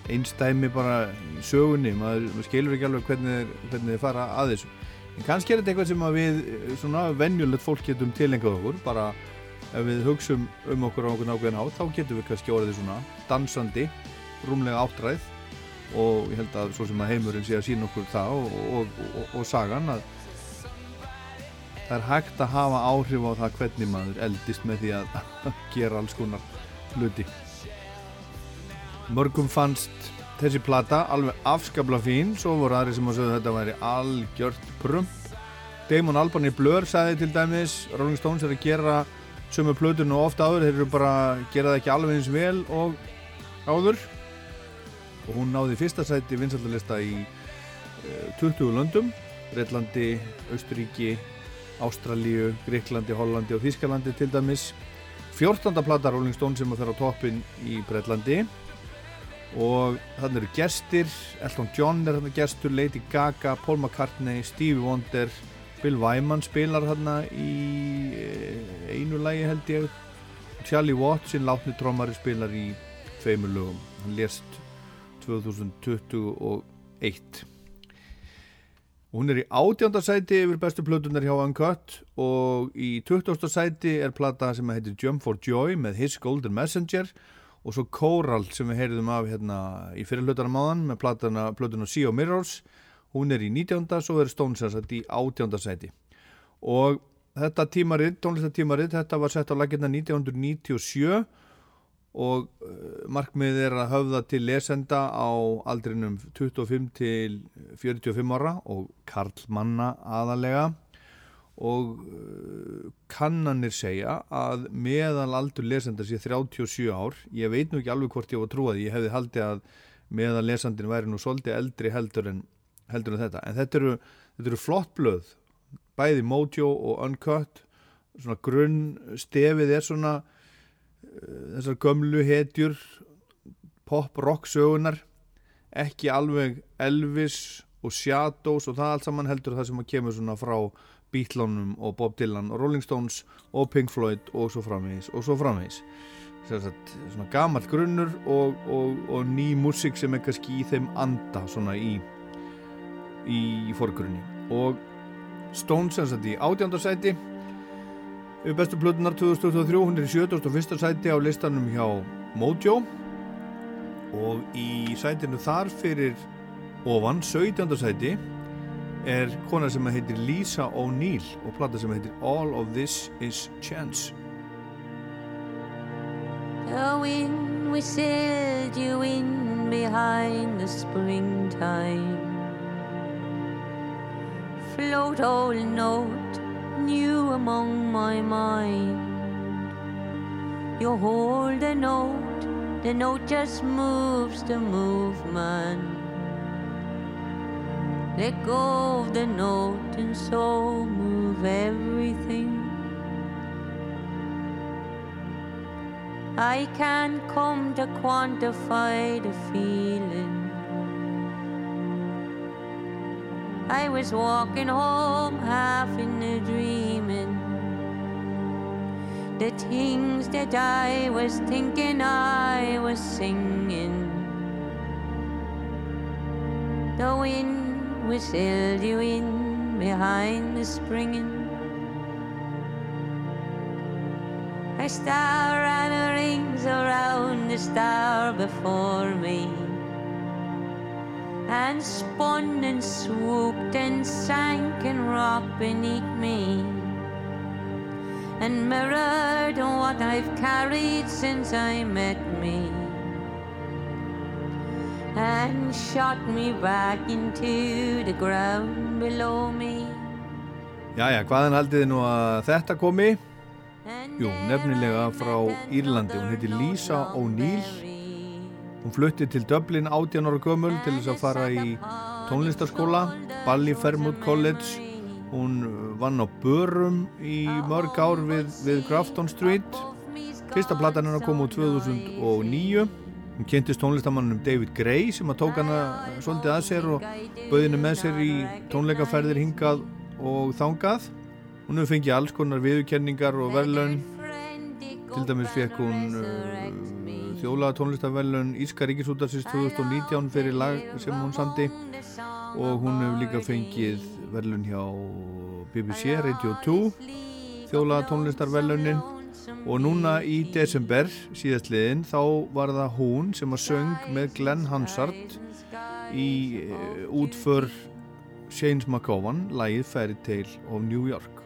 einstæmi bara í sögunni maður, maður skilur ekki alveg hvernig, hvernig þið fara að þessu. En kannski er þetta eitthvað sem við eh, svona venjulegt fólk getum tilengað okkur bara ef við hugsum um okkur á okkur nákvæðin hátt þá getum við kannski orðið svona dansandi, rúmlega áttræð. Og ég held að svo sem að heimurinn sé að sína okkur það og, og, og, og sagan að það er hægt að hafa áhrif á það hvernig maður eldist með því að gera alls konar hluti. Mörgum fannst þessi plata alveg afskabla fín. Svo voru aðri sem að sögðu þetta væri algjört prump. Damon Albarn í Blur sagði til dæmis Rolling Stones er að gera sömu plötun og ofta áður þeir eru bara að gera það ekki alveg eins vel og áður. Og hún náði fyrsta sæti vinsaldalista í eh, 20 löndum Breitlandi, Austuríki Ástralíu, Greiklandi, Hollandi og Þískalandi til dæmis. 14. plata Rolling Stone sem fer á toppin í Breitlandi og þannig eru gestir Elton John er þarna gestur, Lady Gaga Paul McCartney, Stevie Wonder Bill Wyman spilar þarna í eh, einu lagi held ég. Charlie Watson, látni trómari spilar í tveimur lögum. Hann lést 2021 Hún er í átjönda sæti yfir bestu plötunar hjá Uncut og í 20. sæti er plata sem heitir Jump for Joy með His Golden Messenger og svo Coral sem við heyrðum af hérna í fyrirlutanum áðan með platana, plötuna Sea of Mirrors hún er í 19. svo er að í átjönda sæti og þetta tímaritt, tónlistatímaritt þetta var sett á laginna 1997 og uh, markmið er að höfða til lesenda á aldrinum 25 til 45 ára og karlmanna aðalega og uh, kannanir segja að meðal aldur lesenda sé 37 ár. Ég veit nú ekki alveg hvort ég var trúað ég hefði haldið að meðal lesandin væri nú svolítið eldri heldur en, heldur en þetta. En þetta eru, þetta eru flott blöð bæði Mojo og Uncut. Svona grunn stefið er svona þessar gömlu hetjur pop-rock sögunar ekki alveg Elvis og Shadows og það allt saman heldur það sem að kemur svona frá Beatlonum og Bob Dylan og Rolling Stones og Pink Floyd og svo framvegis og svo framvegis. Svona gamall grunnur og, og, og ný músík sem er kannski í þeim anda svona í í forgrunni. Og Stones sem sagt í átjándarsæti við bestu plötunar 2023 hún er í 71. sæti á listanum hjá Mojo og í sætinu þar fyrir ofan 17. sæti er kona sem heitir Lisa O'Neill og plata sem heitir All of This Is Chance
The wind whistled you in behind the springtime. Float old note new among my mind. You hold the note, the note just moves the movement. Let go of the note and so move everything. I can't come to quantify the feeling. I was walking home half in a dreaming. The things that I was thinking I was singing. The wind whistled you in behind the springing. A star a rings around the star before me and spun and swooped and sank and rocked beneath me and mirrored what I've carried since I met me and shot me back into the ground below me.
Jæja, hvaðan haldið þið nú að þetta komi? Jú, nefnilega frá Írlandi, hún heiti Lisa O'Neill hún flutti til Dublin 18 ára gömul til þess að fara í tónlistarskóla Ballyfermouth College. Hún vann á börum í mörg ár við, við Grafton Street. Fyrsta platan hennar kom úr 2009 hún kynntist tónlistamannum David Gray sem að tók hana svolítið að sér og bauði henni með sér í tónleikaferðir hingað og þangað. Hún hefur fengið alls konar viðurkenningar og verðlaun til dæmis fekk hún uh, þjólaða tónlistarverðlaun Íska Ríkisútarsins 2019 fyrir lag sem hún samti og hún hefur líka fengið verðlaun hjá BBC Radio 2 þjólaða tónlistarverðlaunin og núna í desember síðastliðin þá var það hún sem að söng með Glenn Hansard í uh, útför Shanes McGowan lagið Fairy Tale of New York.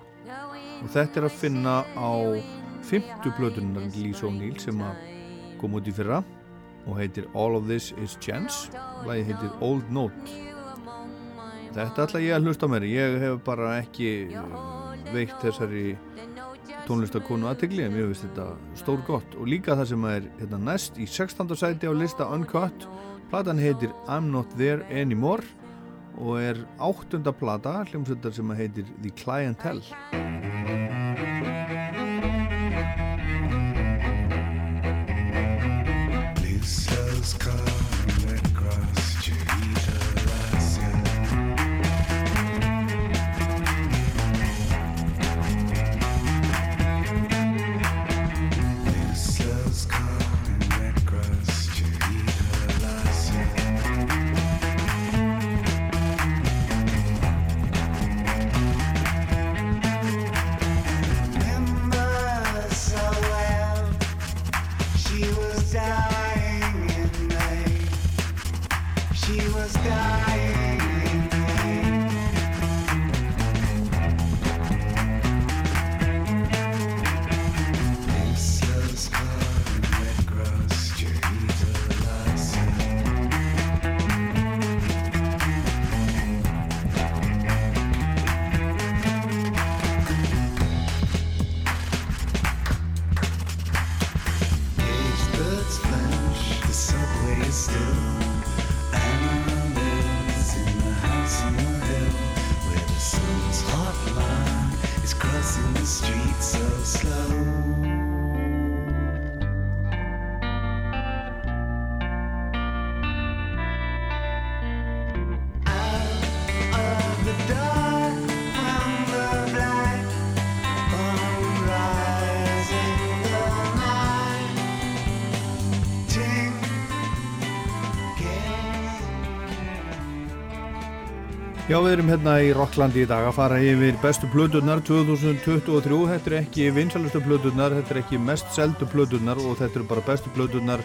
Og þetta er að finna á fymtu plötunar Lisa O'Neill sem kom út í fyrra og heitir All of This Is Chance. Lagið heitir Old Note. Þetta ætla ég að hlusta mér ég hef bara ekki veikt þessari tónlistakonu aðtegli en mér finnst þetta stór gott. Og líka það sem er hérna, næst í 16. sæti á lista Uncut. Platan heitir I'm Not There Anymore og er áttunda plata hljómsveitar sem heitir The Clientele
sky.
Já, við erum hérna í Rocklandi í dag að fara yfir bestu plöturnar 2023. Þetta er ekki vinsalustu plöturnar, þetta er ekki mest seldu plöturnar og þetta eru bara bestu plöturnar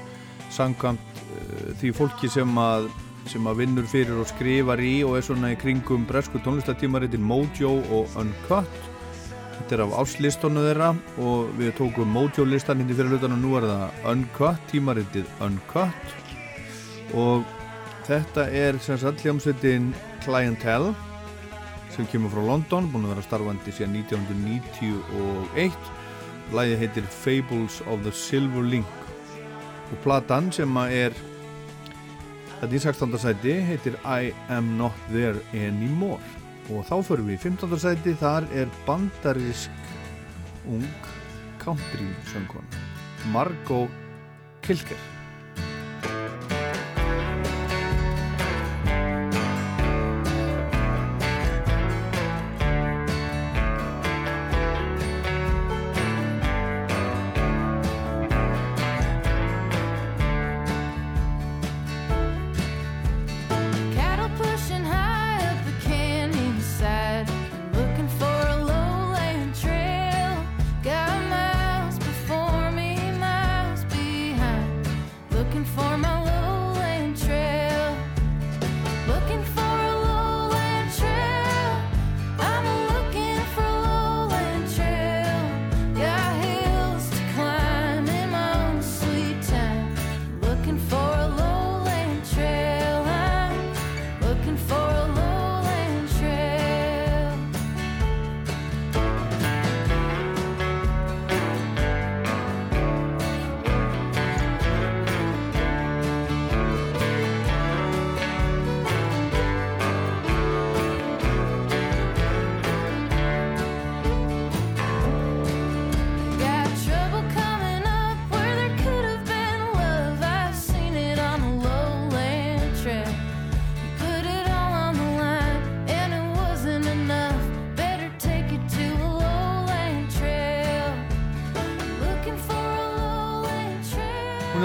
samkvæmt uh, því fólki sem að, sem að vinnur fyrir og skrifar í og er svona í kringum bresku tónlistatímaritin Mojo og Uncut. Þetta er af áslistónu þeirra og við tókum Mojo listan hindi fyrir hlutan og nú er það Uncut, tímaritið Uncut og þetta er sem sagt hljómsveitin Clientele sem kemur frá London, búin að vera starfandi síðan 1991 Læði heitir Fables of the Silver Link og platan sem er þetta í 16. sæti heitir I Am Not There Anymore og þá förum við í 15. sæti þar er bandarisk ung country söngkona Margot Kilker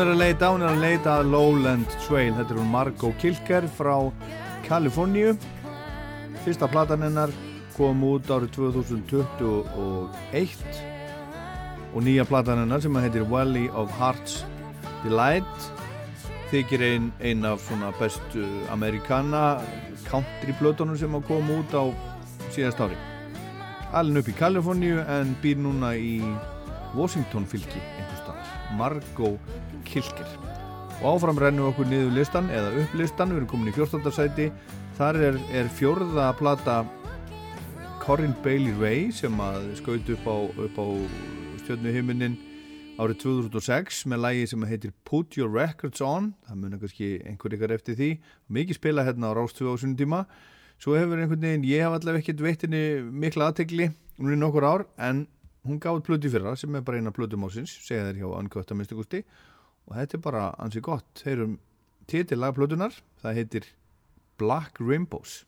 er að leita, hún er að leita að Lowland Trail, þetta er hún Margot Kilker frá Kaliforníu. Fyrsta platan hennar kom út árið 2021 og nýja platan hennar sem heitir Valley of Hearts Delight þykir ein, ein af svona bestu amerikana country plötunum sem að koma út á síðast ári. Alveg upp í Kaliforníu en býr núna í Washington fylki einhvers staðar, Kilker. Og áfram rennum okkur niður listan eða upp listan, við erum komin í 14. sæti. Þar er, er fjórða plata Corinne Bailey Ray sem að skaut upp á, á stjörnuhiminin árið 2006 með lægi sem heitir Put Your Records On. Það munar kannski einhver ykkar eftir því. Mikið spila hérna á Rástvö á sunnum tíma. Svo hefur einhvern veginn, ég hef allavega ekkert veitt henni mikla aðtegli hún er nokkur ár en hún gáði plötu fyrra sem er bara eina plötu másins segja þér hjá Uncut að minnstu gusti og þetta er bara ansi gott. Heyrum titil lag plötunar það heitir Black Rainbows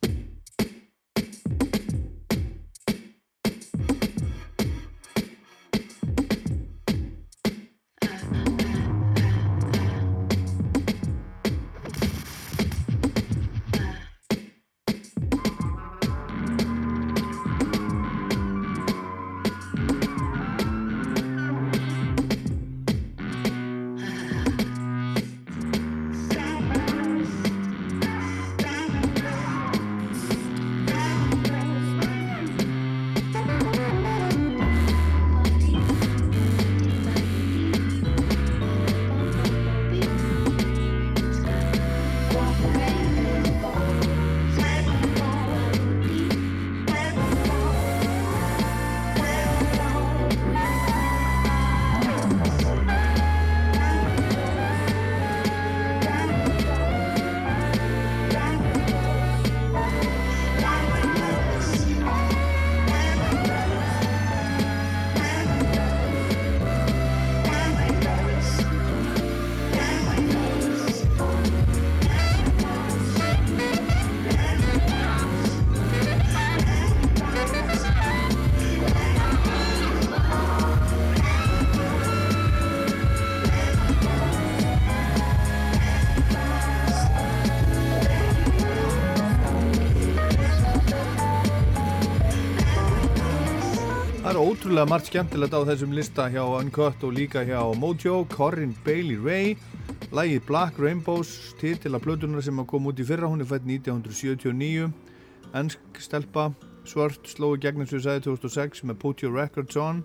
ótrúlega margt skemmtilegt á þessum lista hjá Uncut og líka hjá Mojo, Corinne Bailey Ray Lægið Black Rainbows til að blödunar sem kom út í fyrra hún er fætt 1979 ennsk stelpa, svört slói gegn eins og ég sagði 2006 með Put Your Records On.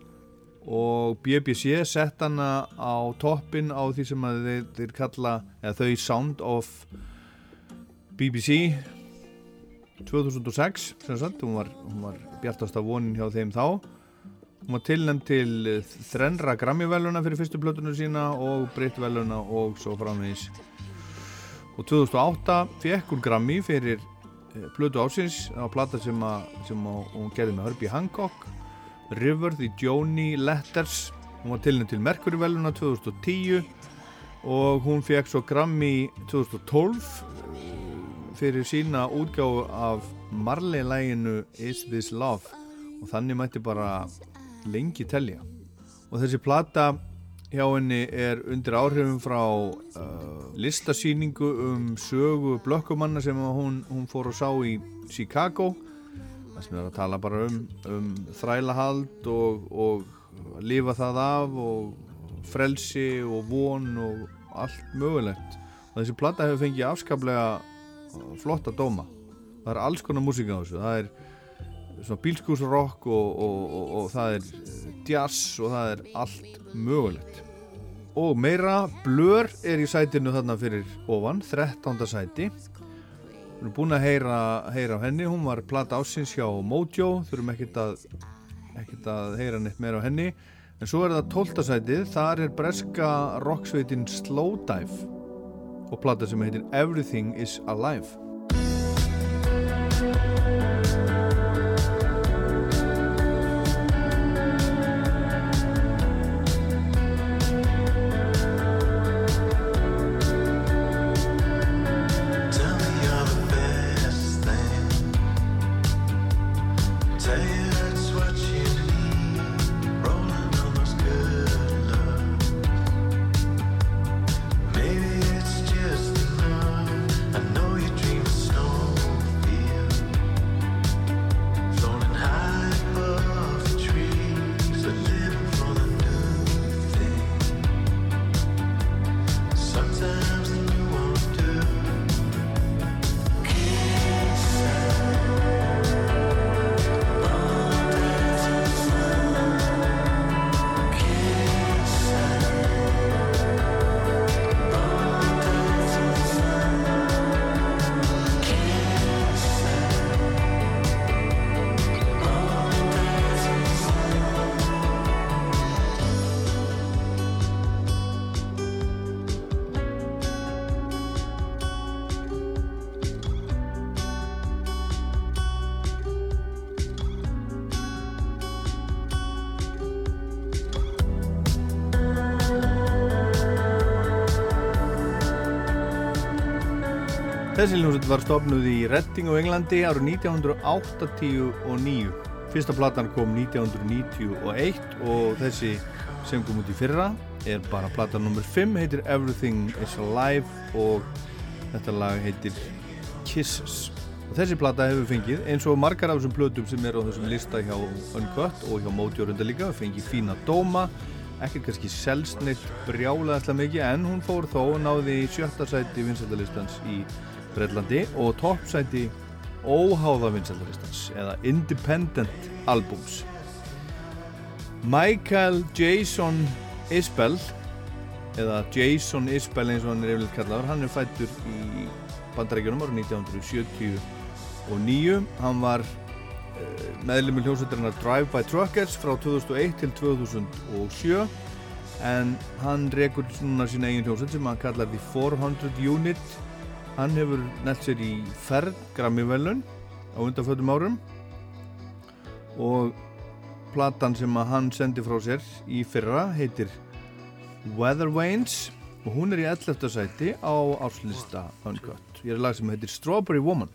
Og BBC sett hana á toppin á því sem þeir, þeir kalla eða þau Sound of BBC 2006 sem sagt, hún var, var bjartasta vonin hjá þeim þá hún var tilnæmt til þrenra Grammy-veluna fyrir fyrstu plötunum sína og Brit-veluna og svo framvegis. Og 2008 fekk hún Grammy fyrir eh, plötu ásins á plata sem, a, sem a, hún gerði með Herbie Hancock River, The Joni Letters. Hún var tilnæmt til Mercury-veluna 2010 og hún fekk svo Grammy 2012 fyrir sína útgáðu af Marley-læginu Is This Love. Og þannig mætti bara lengi telja. Og þessi plata hjá henni er undir áhrifum frá uh, listasýningu um sögu blökkumanna sem hún, hún fór og sá í Chicago. Það sem er að tala bara um, um þrælahald og, og lifa það af og frelsi og von og allt mögulegt. Og þessi plata hefur fengið afskaplega flotta dóma. Það er alls konar músík á þessu. Það er svona bílskúsrock og, og, og, og það er jazz og það er allt mögulegt. Og meira blör er í sætinu þarna fyrir ofan 13. sæti. Við erum búin að heyra, heyra á henni. Hún var plata ásins hjá Mojo. Þurfum ekkert að, ekkert að heyra neitt meira á henni. En svo er það 12. sætið. Þar er breska rocksveitin Slowdive og plata sem heitir Everything is Alive var stofnuð í Redding á Englandi árið 1989. Fyrsta platan kom 1991 og þessi sem kom út í fyrra er bara platan nr. 5, heitir Everything is Alive og þetta lag heitir Kisses. Og þessi plata hefur fengið eins og margar af þessum plötum sem er á þessum lista hjá Uncut og hjá Mótjórunda líka, fengið fína dóma, ekki kannski selstneitt brjálega alltaf mikið en hún fór þó og náði í sjötta sæti vinsættalistans í Breitlandi og toppsæti óháða vinsældaristans eða Independent Albums. Michael Jason Isbell eða Jason Isbell eins og hann er yfirleitt kallaður hann er fættur í bandarækjunum árið 1979 hann var uh, meðlumil hljómsveitarinn Drive by Truckers frá 2001 til 2007 en hann rekur núna sína eigin hljómsveit sem hann kallar The 400 Unit Hann hefur nælt sér í ferð Grammy-velun á undanfötum árum og platan sem að hann sendi frá sér í fyrra heitir Weather Vanes og hún er í 11. sæti á áslista Uncut. Ég er lag sem heitir Strawberry Woman.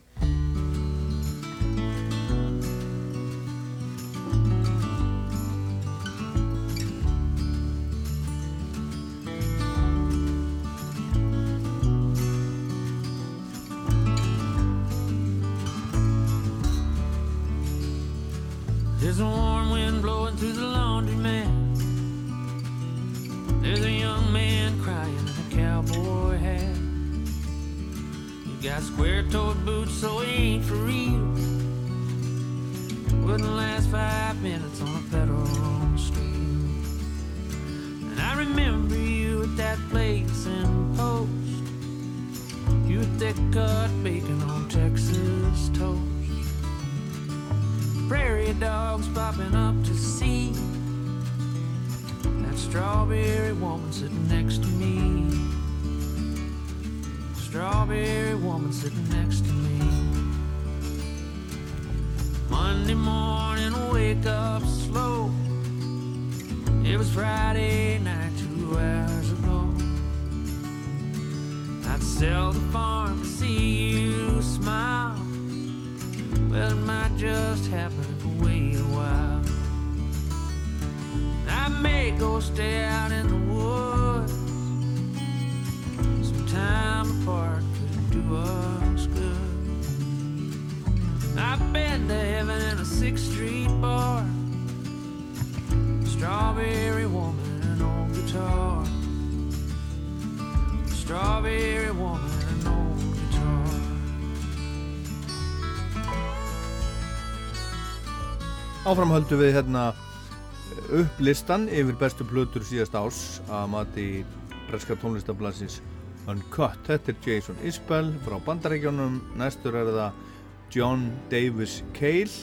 Áfram höldum við hérna upp listan yfir bestu plötur síðast árs að mati breska tónlistablasins Uncut. Þetta er Jason Isbell frá bandarækjónum, næstur er það John Davis Cale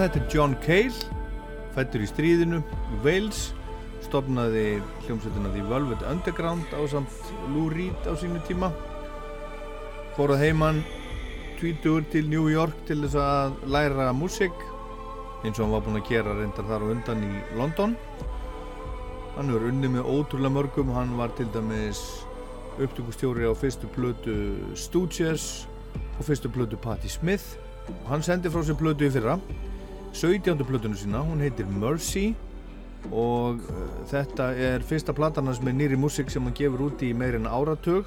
þetta er John Cale, fættur í stríðinu, í Wales, stopnaði hljómsveitina The Velvet Underground á samt Lou Reed á sínu tíma. Fóruð heimann tvítugur til New York til þess að læra músík, eins og hann var búinn að gera reyndar þar og undan í London. Hann hefur unnið með ótrúlega mörgum, hann var til dæmis upptökustjóri á fyrstu plötu Stooges og fyrstu plötu Patti Smith og hann sendi frá sér plötu í fyrra 17. plötunu sína, hún heitir Mercy og uh, þetta er fyrsta platan hans með nýri músík sem hann gefur út í meirinn áratug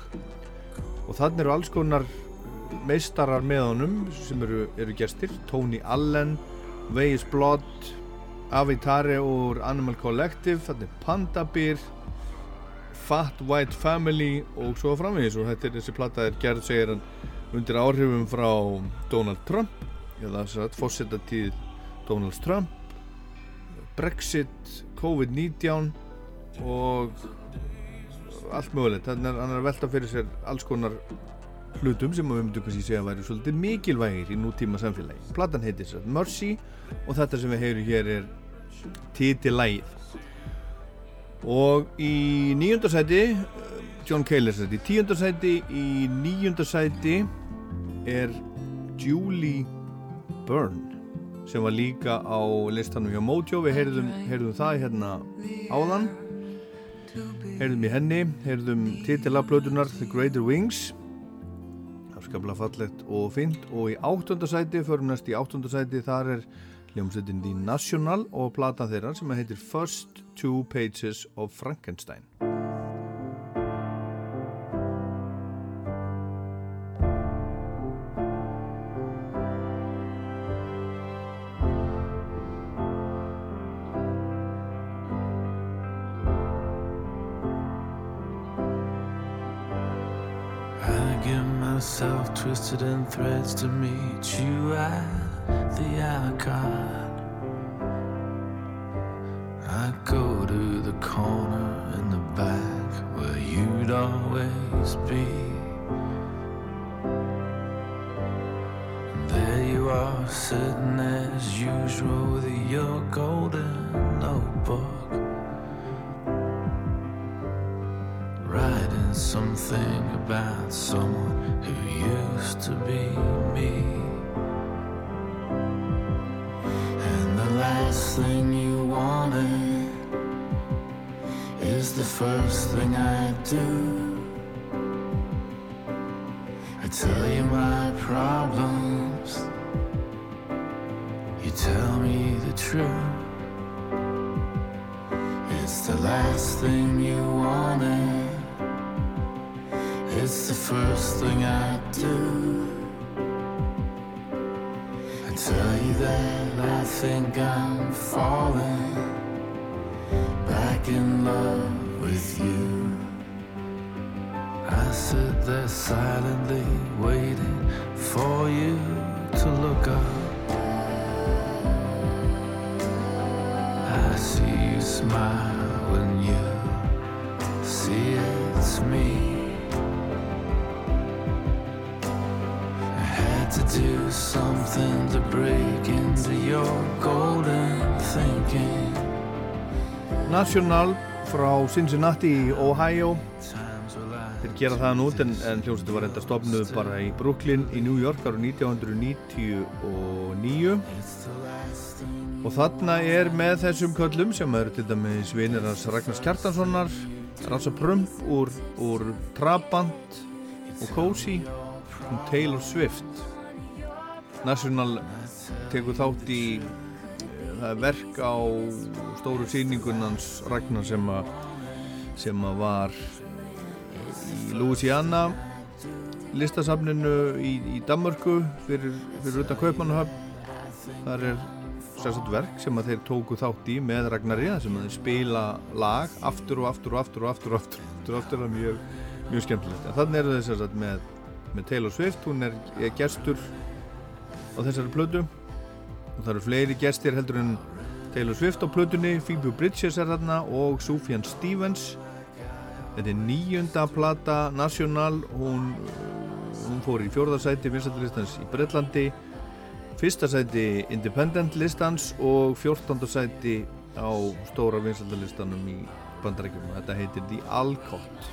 og þannig eru alls konar meistarar með honum sem eru, eru gestir Tony Allen, Vegas Blood Avitare úr Animal Collective þannig Panda Bear Fat White Family og svo framvegis og þetta er þessi plata er gerð segir hann undir áhrifum frá Donald Trump eða þess að fórseta tíð Donald Trump Brexit, COVID-19 og allt mögulegt, þannig að hann er að velta fyrir sér alls konar hlutum sem við myndum kannski segja að væri svolítið mikilvægir í nútíma samfélagi. Platan heitir sér Mercy og þetta sem við heyrum hér er titilægið. Og í nýjöndarsæti, John Cale er þetta í tíundarsæti, í nýjöndarsæti er Julie Byrne sem var líka á listanum hjá Mojo. Við heyrðum, heyrðum það hérna áðan. Heyrðum í henni heyrðum titilablötunar The Greater Wings. Afskaplega fallegt og fint og í áttundasæti, förum næst í áttundasæti þar er hljómsveitin The National og platan þeirra sem heitir First Two Pages of Frankenstein
myself twisted in threads to meet you at the icon. I go to the corner in the back where you'd always be. There you are, sitting as usual with your golden notebook. Something about someone who used to be me. And the last thing you wanted is the first thing I do. I tell you my problems, you tell me the truth. It's the last thing you wanted. It's the first thing I do. I tell you that I think I'm falling back in love with you. I sit there silently waiting for you to look up. I see you smile when you see it's me. Do something to break into your golden thinking.
National frá Cincinnati í Ohio. Þeir gera það nút en, en hljómsveitin var enda stopnuð bara í Brooklyn í New York ára 1999 og þarna er með þessum köllum sem eru til dæmis vinir hans Ragnars Kjartanssonar Rasa Prump úr, úr Trabant og Cozy og Taylor Swift National tekur þátt í það er verk á stóru síningunans Ragnar sem að sem að var í Louisiana listasafninu í, í Danmörku fyrir, fyrir utan Kaupmannahöfn. Þar er sérstaklega verk sem að þeir tóku þátt í með Ragnari sem að þeir spila lag aftur og aftur og aftur og aftur og aftur, og aftur, aftur mjög, mjög skemmtilegt. En þannig eru þeir sérstaklega með, með Taylor Swift hún er, er gestur á þessari plötu. Og það eru fleiri gestir heldur en Taylor Swift á plötunni, Phoebe Bridges er þarna og Sufjan Stevens. Þetta er nýjunda plata National hún, hún fór í fjórðarsæti vinsættilistans í Breitlandi fyrsta sæti Independent listans og fjórtandasæti á stóra vinsættilistanum í bandarækjum þetta heitir The Alcott.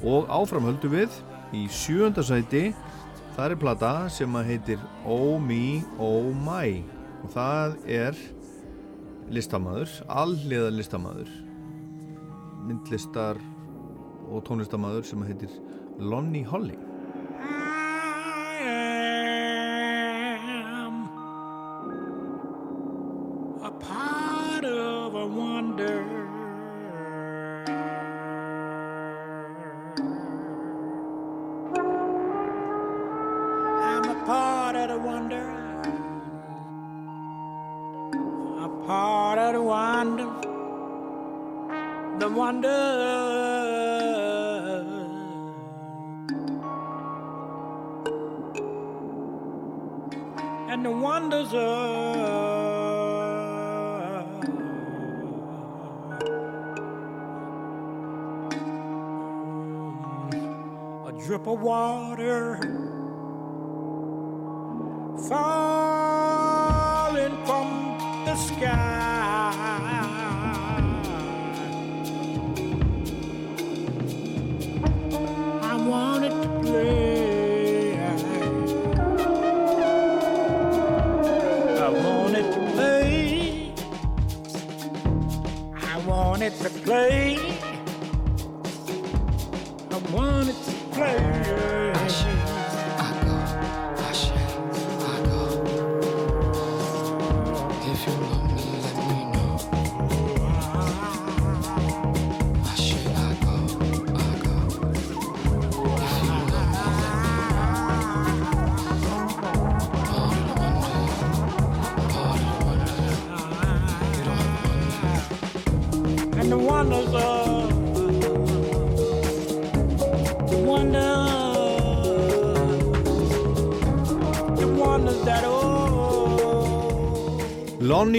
Og áfram höldum við í sjönda sæti það er plata sem að heitir Oh Me Oh My og það er listamaður, alliða listamaður myndlistar og tónlistamæður sem heitir Lonnie Holly.
A a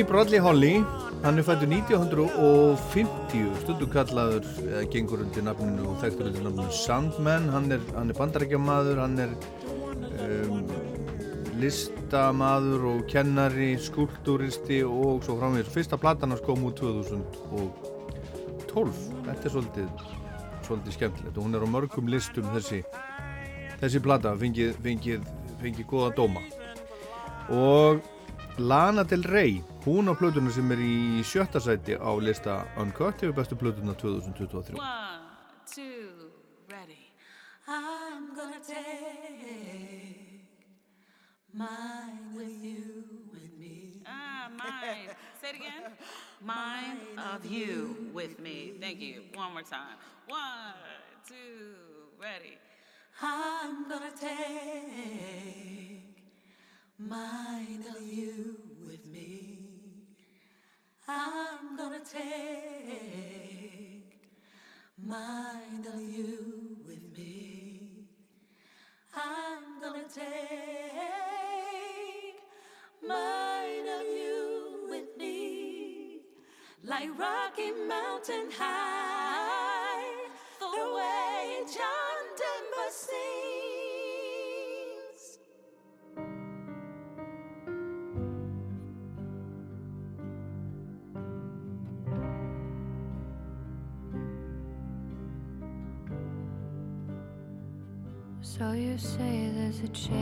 Lonnie Bradley Holly, hann er fættur 1950, stundu kallaður, eða gengur undir nafninu og þekktur undir nafninu Sandman, hann er, er bandarækjamaður, hann er um, listamaður og kennari, skúltúristi og svo framvegis. Fyrsta platan hans kom út 2012, þetta er svolítið, svolítið skemmtilegt og hún er á mörgum listum þessi, þessi plata, fengið, fengið, fengið góða dóma. Og Lana Del Rey, hún á plötuna sem er í sjötta sæti á lista Uncut hefur bestu plötuna 2023.
One, two, ready. I'm gonna take mine with you, with me.
Ah, mine. Say it again. Mine of you with me. Thank you. One more time. One, two, ready.
I'm gonna take mine of you with me. I'm gonna take mind of you with me. I'm gonna take mind of you with me. Like Rocky Mountain High, the way John Denver sings.
So you say there's a chance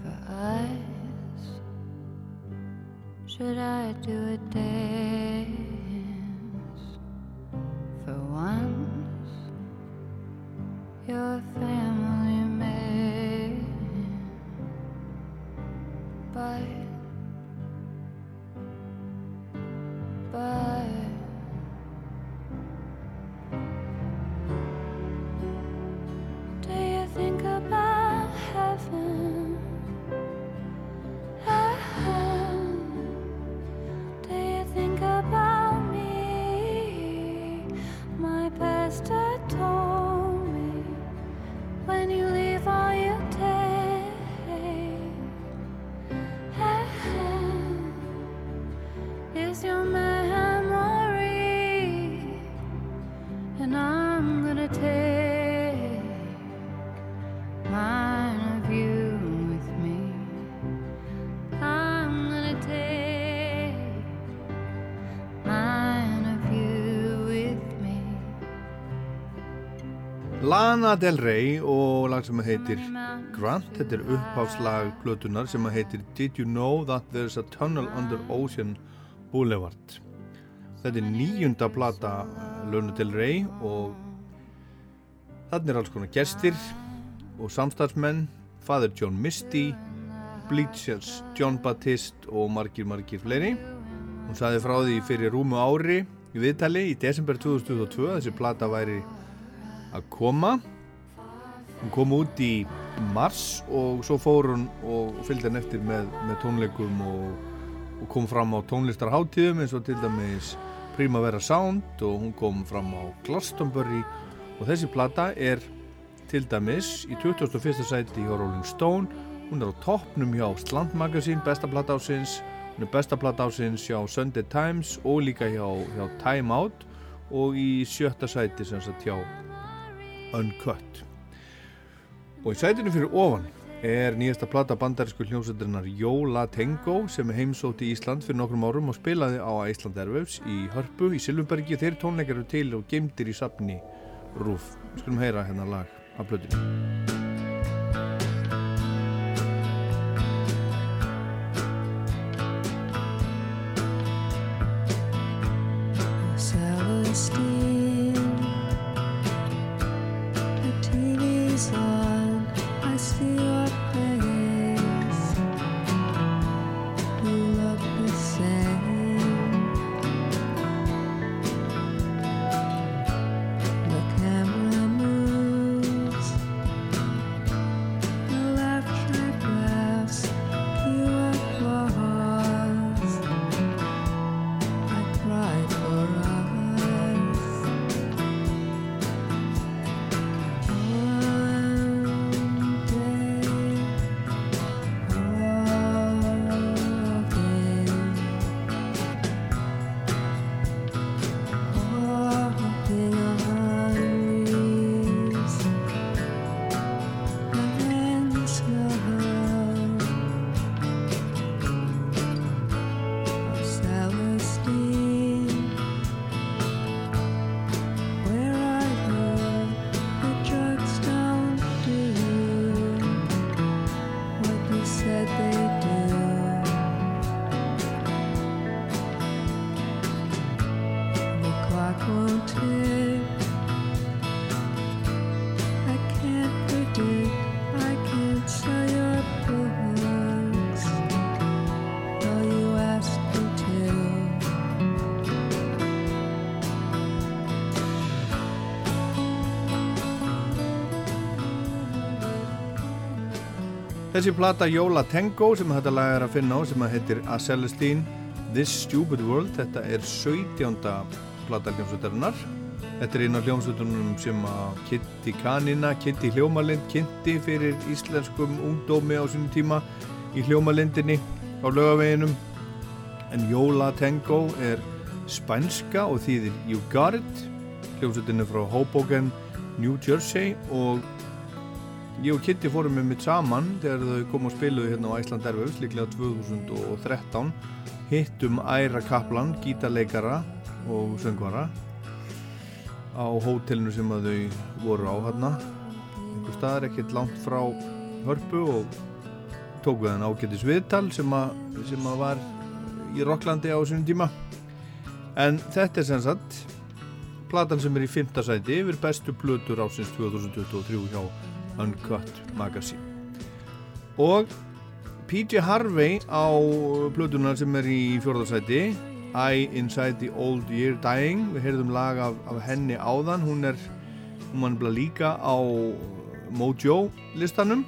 for us? Should I do a dance
Lana Del Rey og lag sem heitir Grant, þetta er uppháslag plötunar sem heitir Did You Know That There's a Tunnel Under Ocean Boulevard? Þetta er níunda plata Lana Del Rey og þannig er alls konar gestir og samstarfsmenn. Father John Misty Bleachers, John Batiste og margir margir fleiri. Hún saði frá því fyrir rúmu ári í viðtali í desember 2022 þessi plata væri að koma hún kom út í mars og svo fór hún og fylgdi hann eftir með, með tónleikum og, og kom fram á tónlistarháttíðum eins og til dæmis Primavera Sound og hún kom fram á Glastonbury. Og þessi plata er til dæmis í 21. sæti hjá Rolling Stone. Hún er á toppnum hjá Slant Magazine besta plata ásins hún er besta plata ásins hjá Sunday Times og líka hjá, hjá Time Out. Og í sjötta sæti sem sagt hjá Uncut Og í sætunum fyrir ofan er nýjasta plata bandarísku hljómsöldurinnar Jóla Tengo sem heimsótti í Ísland fyrir nokkrum árum og spilaði á Ísland Erfjöfs í Hörpu í Silvumbergi. Þeir tónleikar eru til og gemdir í sapni Rúf. Við skulum heyra hennar lag af
blöðinu. still
Þessi plata Jóla Tango sem þetta lag er að finna á sem að heitir A Celestine This Stupid World þetta er 17. plata hljómsveitarinnar Þetta er einn af hljómsveitunum sem að Kitty Kanina, Kitty Hljómalind kynnti fyrir íslenskum ungdómi á sínum tíma í Hljómalindinni á lögaveginum en Jóla Tango er spænska og þýðir You Got It hljómsveitinu frá Hoboken, New Jersey og Ég og Kitty fórum með mitt saman þegar þau kom og spiluðu hérna á Æsland Erfus líklega 2013 hittum Æra Kaplan, gítarleikara og söngvara á hótelinu sem þau voru á hérna. Einhver staðar ekkert langt frá hörpu og tók við hann ágættis viðtal sem að, sem að var í Rocklandi á sínum tíma. En þetta er sem sagt platan sem er í fymta sæti yfir bestu plötur ásins 2023 hjá Uncut Magazine. Og PJ Harvey á plötunar sem er í fjórðarsæti I Inside the Old Year Dying. Við heyrðum lag af, af henni áðan. Hún er hún var nefnilega líka á Mojo listanum.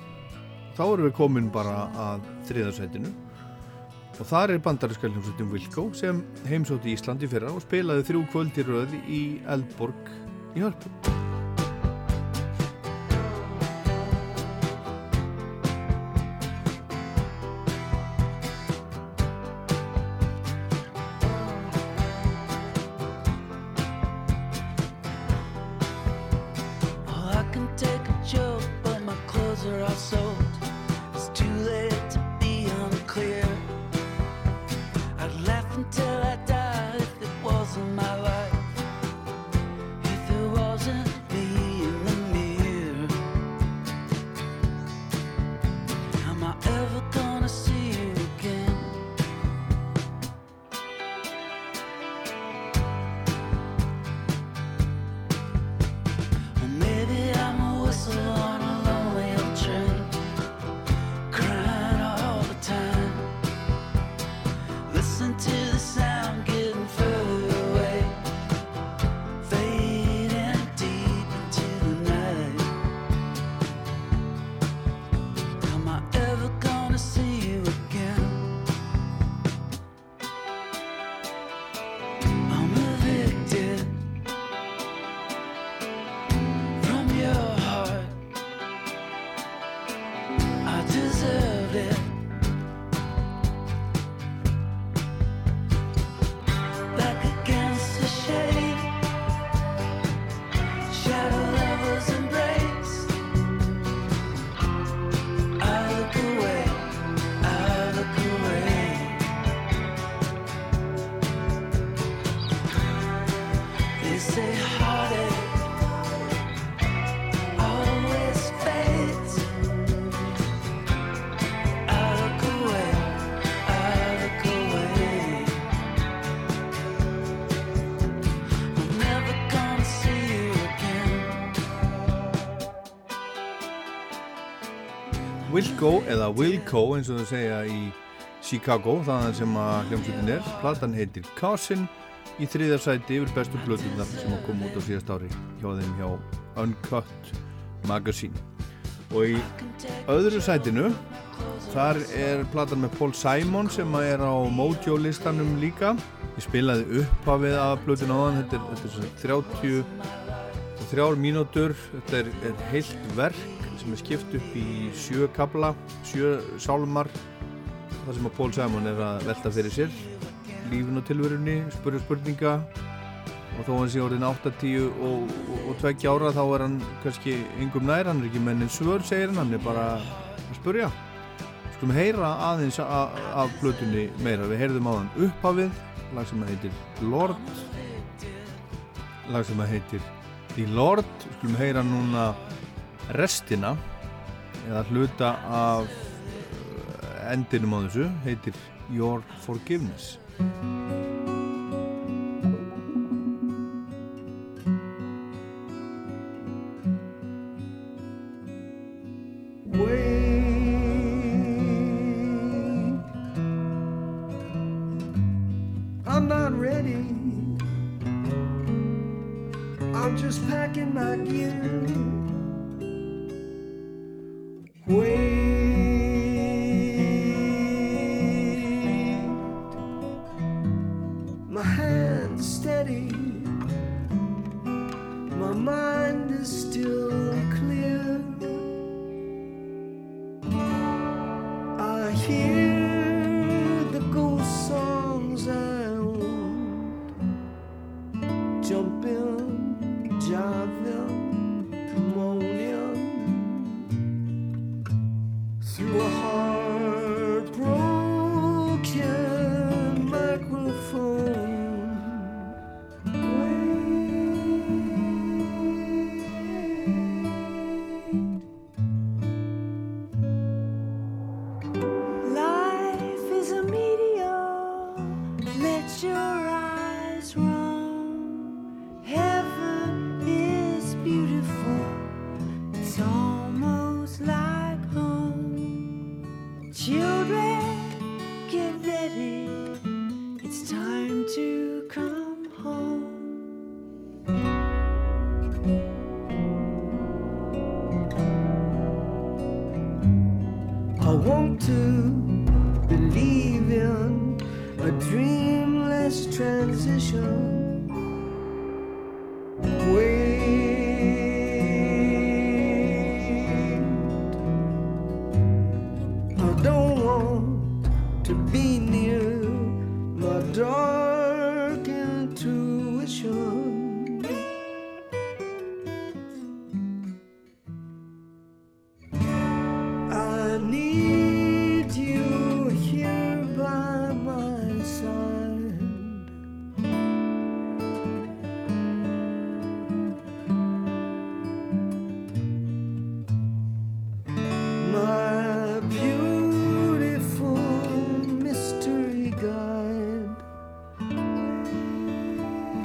Þá erum við komin bara að þriðarsætinu og þar er bandarinska hljómsveitin Wilco sem heimsótti Íslandi fyrra og spilaði þrjú kvöldi röð í Eldborg í Hörpu Wilco eða Wilco eins og þau segja í Chicago þaðan sem að hljómsveitin er. Platan heitir Cousin í þriðarsæti yfir bestu blöðunar sem að koma út á síðast ári hjá þeim hjá Uncut Magazine. Og í öðru sætinu þar er platan með Paul Simon sem að er á Mojo listanum líka. Ég spilaði upphafið af blöðun áðan þetta er, þetta er sem sagt 30 og þrjár mínútur. Þetta er, er heilt verk sem er skipt upp í sjö kabla sjö sálmar. Það sem að Paul Simon er að velta fyrir sér. Lífin og tilverunni, spurja spurninga. Og þó hann sé orðin 8-10 og, og, og tveggja ára þá er hann kannski yngum nær, hann er ekki mennin svör segir hann, hann er bara að spurja. Skulum heyra aðeins af blötunni meira, við heyrðum á hann upphafið, lag sem að heitir Lord. Lag sem að heitir The Lord, skulum heyra núna restina eða hluta af endinum á þessu heitir Your Forgiveness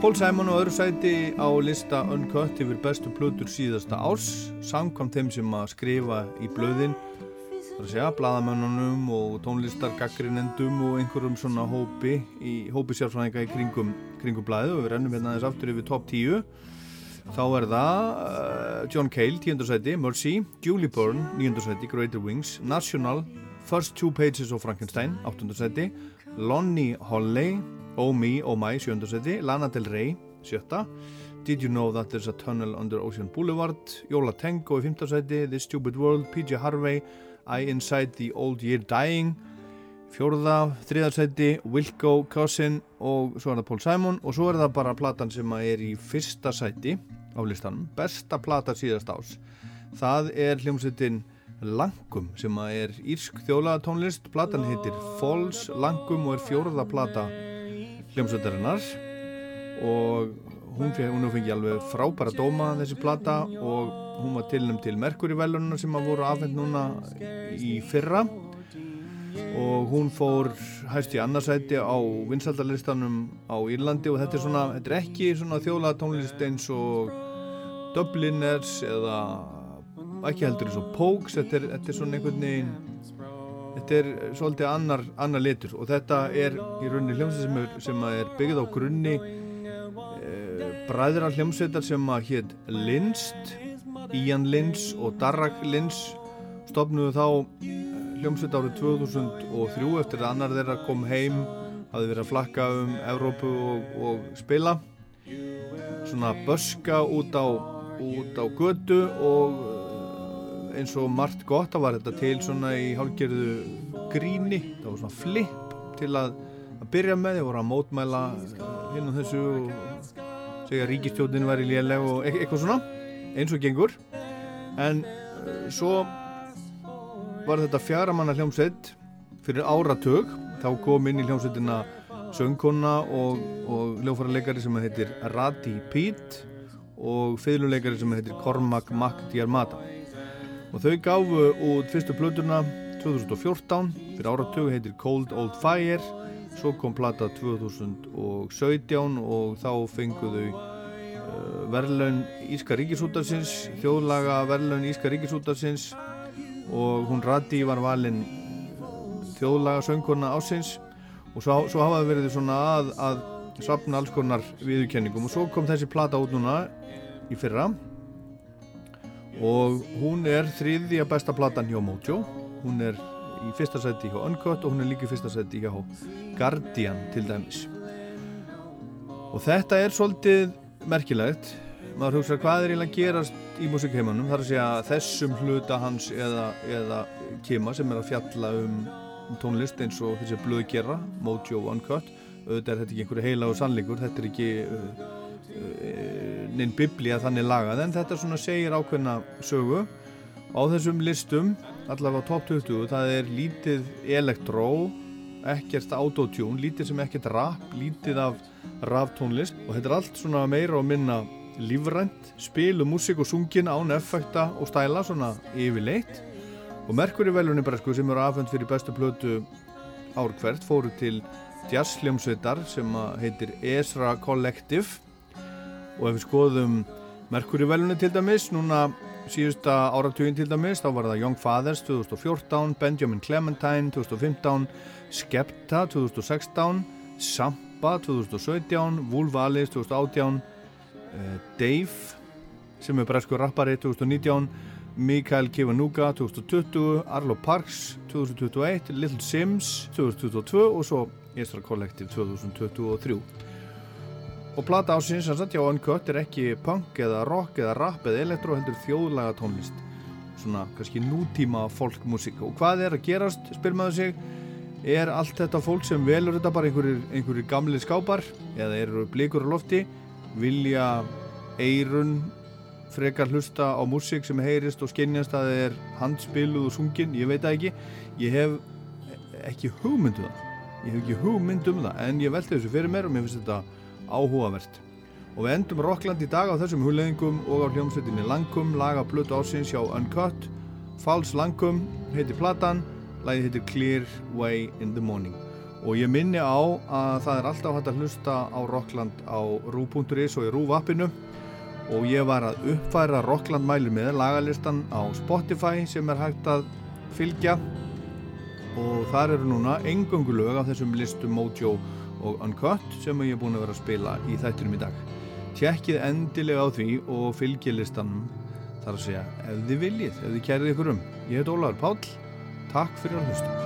Paul Simon á öðru sæti á lista Uncut yfir bestu plötur síðasta árs samkvæmt þeim sem að skrifa í blöðin þar að segja, bladamönnunum og tónlistargaggrinendum og einhverjum svona hópi í hópi sérfræðinga í kringum, kringum blæðu og við rennum hérna aðeins aftur yfir top 10 þá er það uh, John Cale, 10. sæti, Mercy Julie Byrne, 9. sæti, Greater Wings National, First Two Pages of Frankenstein 8. sæti, Lonnie Holley Oh Me, Oh My, 7. sæti Lana Del Rey, 7. Did You Know That There's a Tunnel Under Ocean Boulevard Jóla Tango í 5. sæti The Stupid World, PJ Harvey I Inside the Old Year Dying Fjórða, þriðarsæti Wilco, Cousin og svo er það Paul Simon og svo er það bara platan sem er í fyrsta sæti á listanum besta plata síðast ás það er hljómsveitin Langum sem er írsk þjólaða tónlist platan heitir Falls Langum og er fjórða plata hljómsveitarinnar og hún, hún fengi alveg frábæra dóma þessi plata og hún var tilnum til Mercury velununa sem að voru afhend núna í fyrra. Og hún fór hæst í annarsæti á vinsaldalistanum á Írlandi og þetta er svona, þetta er ekki þjóðlega tónlist eins og Dubliners eða ekki heldur eins og Pokes þetta er, þetta er svona einhvern veginn þetta er svolítið annar, annar litur og þetta er í rauninni hljómsveit sem er, sem er byggð á grunni e, bræðra hljómsveitar sem að hétt Linst Ian Lins og Darragh Lins stopnuðu þá eh, hljómsveit árið 2003 eftir að annar þeirra kom heim hafði verið að flakka um Evrópu og, og spila. Svona böska út á, út á götu og eh, eins og margt gott þá var þetta til svona í hálfgerðu gríni, það var svona flip til að, að byrja með þeir voru að mótmæla hinn og þessu og segja að ríkistjóðin væri léleg og e eitthvað svona eins og gengur. En uh, svo var þetta fjaramanna hljómsveit fyrir áratug. Þá kom inn í hljómsveitina söngkonna og, og hljófarleikari sem heitir Rati Pete og fiðluleikari sem heitir Cormac McDiarmata og þau gafu út fyrstu plötuna 2014 fyrir áratug heitir Cold Old Fire. Svo kom plata 2017 og þá fenguðu uh, verðlaun Íska Ríkisútarsins þjóðlaga verðlaun Íska Ríkisútarsins og hún Rati var valinn þjóðlaga söngkonna ásins og svo, svo hafaði verið svona að, að sapna alls konar viðurkenningum. Og svo kom þessi plata út núna í fyrra og hún er þriðja besta platan hjá Mojo. Hún er í fyrsta seti hjá Uncut og hún er líka í fyrsta seti hjá Guardian til dæmis. Og þetta er svolítið merkilegt. Maður hugsa hvað er eiginlega gerast í músikheimanum? Þar að segja þessum hluta hans eða, eða Kima sem er að fjalla um tónlist eins og þessi blöðu gera Mojo Uncut. Auðvitað er þetta ekki einhverju heila og sannleikur þetta er ekki uh, uh, neinn biblía þannig lagað en þetta svona segir ákveðna sögu á þessum listum allavega top 20 það er lítið elektró ekkert autotune, lítið sem ekkert rap lítið af rap tónlist og þetta er allt svona meira og minna lífrænt, spilu, músík og sungin án effekta og stæla svona yfirleitt. Og Merkuri velunni bresku sem eru afhend fyrir bestu plötu ár hvert fóru til jazzljómsveitar sem heitir Ezra Collective og ef við skoðum Merkuri velunni til dæmis núna síðusta áratugin til dæmis þá var það Young Fathers 2014 Benjamin Clementine 2015 Skepta 2016 Sampa 2017 Wolf Alice 2018 uh, Dave sem er bresku rappari 2019 Mikael Kivanuka 2020, Arlo Parks 2021, Little Sims 2022 og svo Estra Collective 2023 og plata ásins sem sagt já Uncut er ekki punk eða rock eða rap eða elektro heldur þjóðlaga tónlist svona kannski nútíma folkmusík og hvað er að gerast spyr maður sig er allt þetta fólk sem velur þetta bara einhverjir, einhverjir gamli skápar eða eru blikur á lofti vilja eirun frekar hlusta á músík sem heyrist og skinnjast að það er handspiluð og sungin, ég veit það ekki. Ég hef ekki hugmyndu um það. Ég hef ekki hugmynd um það en ég velti þessu fyrir mér og mér finnst þetta áhugavert. Og við endum Rockland í dag á þessum húleðingum og á hljómsveitinni Langum laga Pluto ásins hjá Uncut. Fals Langum heitir platan lagið heitir Clear Way in the Morning. Og ég minni á að það er alltaf hægt að hlusta á Rockland á rú.is og í rúvappinu og ég var að uppfæra Rockland mæli með lagalistan á Spotify sem er hægt að fylgja. Og þar eru núna engöngu lög af þessum listum Mojo og Uncut sem ég er búin að vera að spila í þættinum í dag. Tjekkið endilega á því og fylgjið listanum. Þar að segja ef þið viljið, ef þið kærið ykkur um. Ég heit Ólaður Páll, takk fyrir að hlusta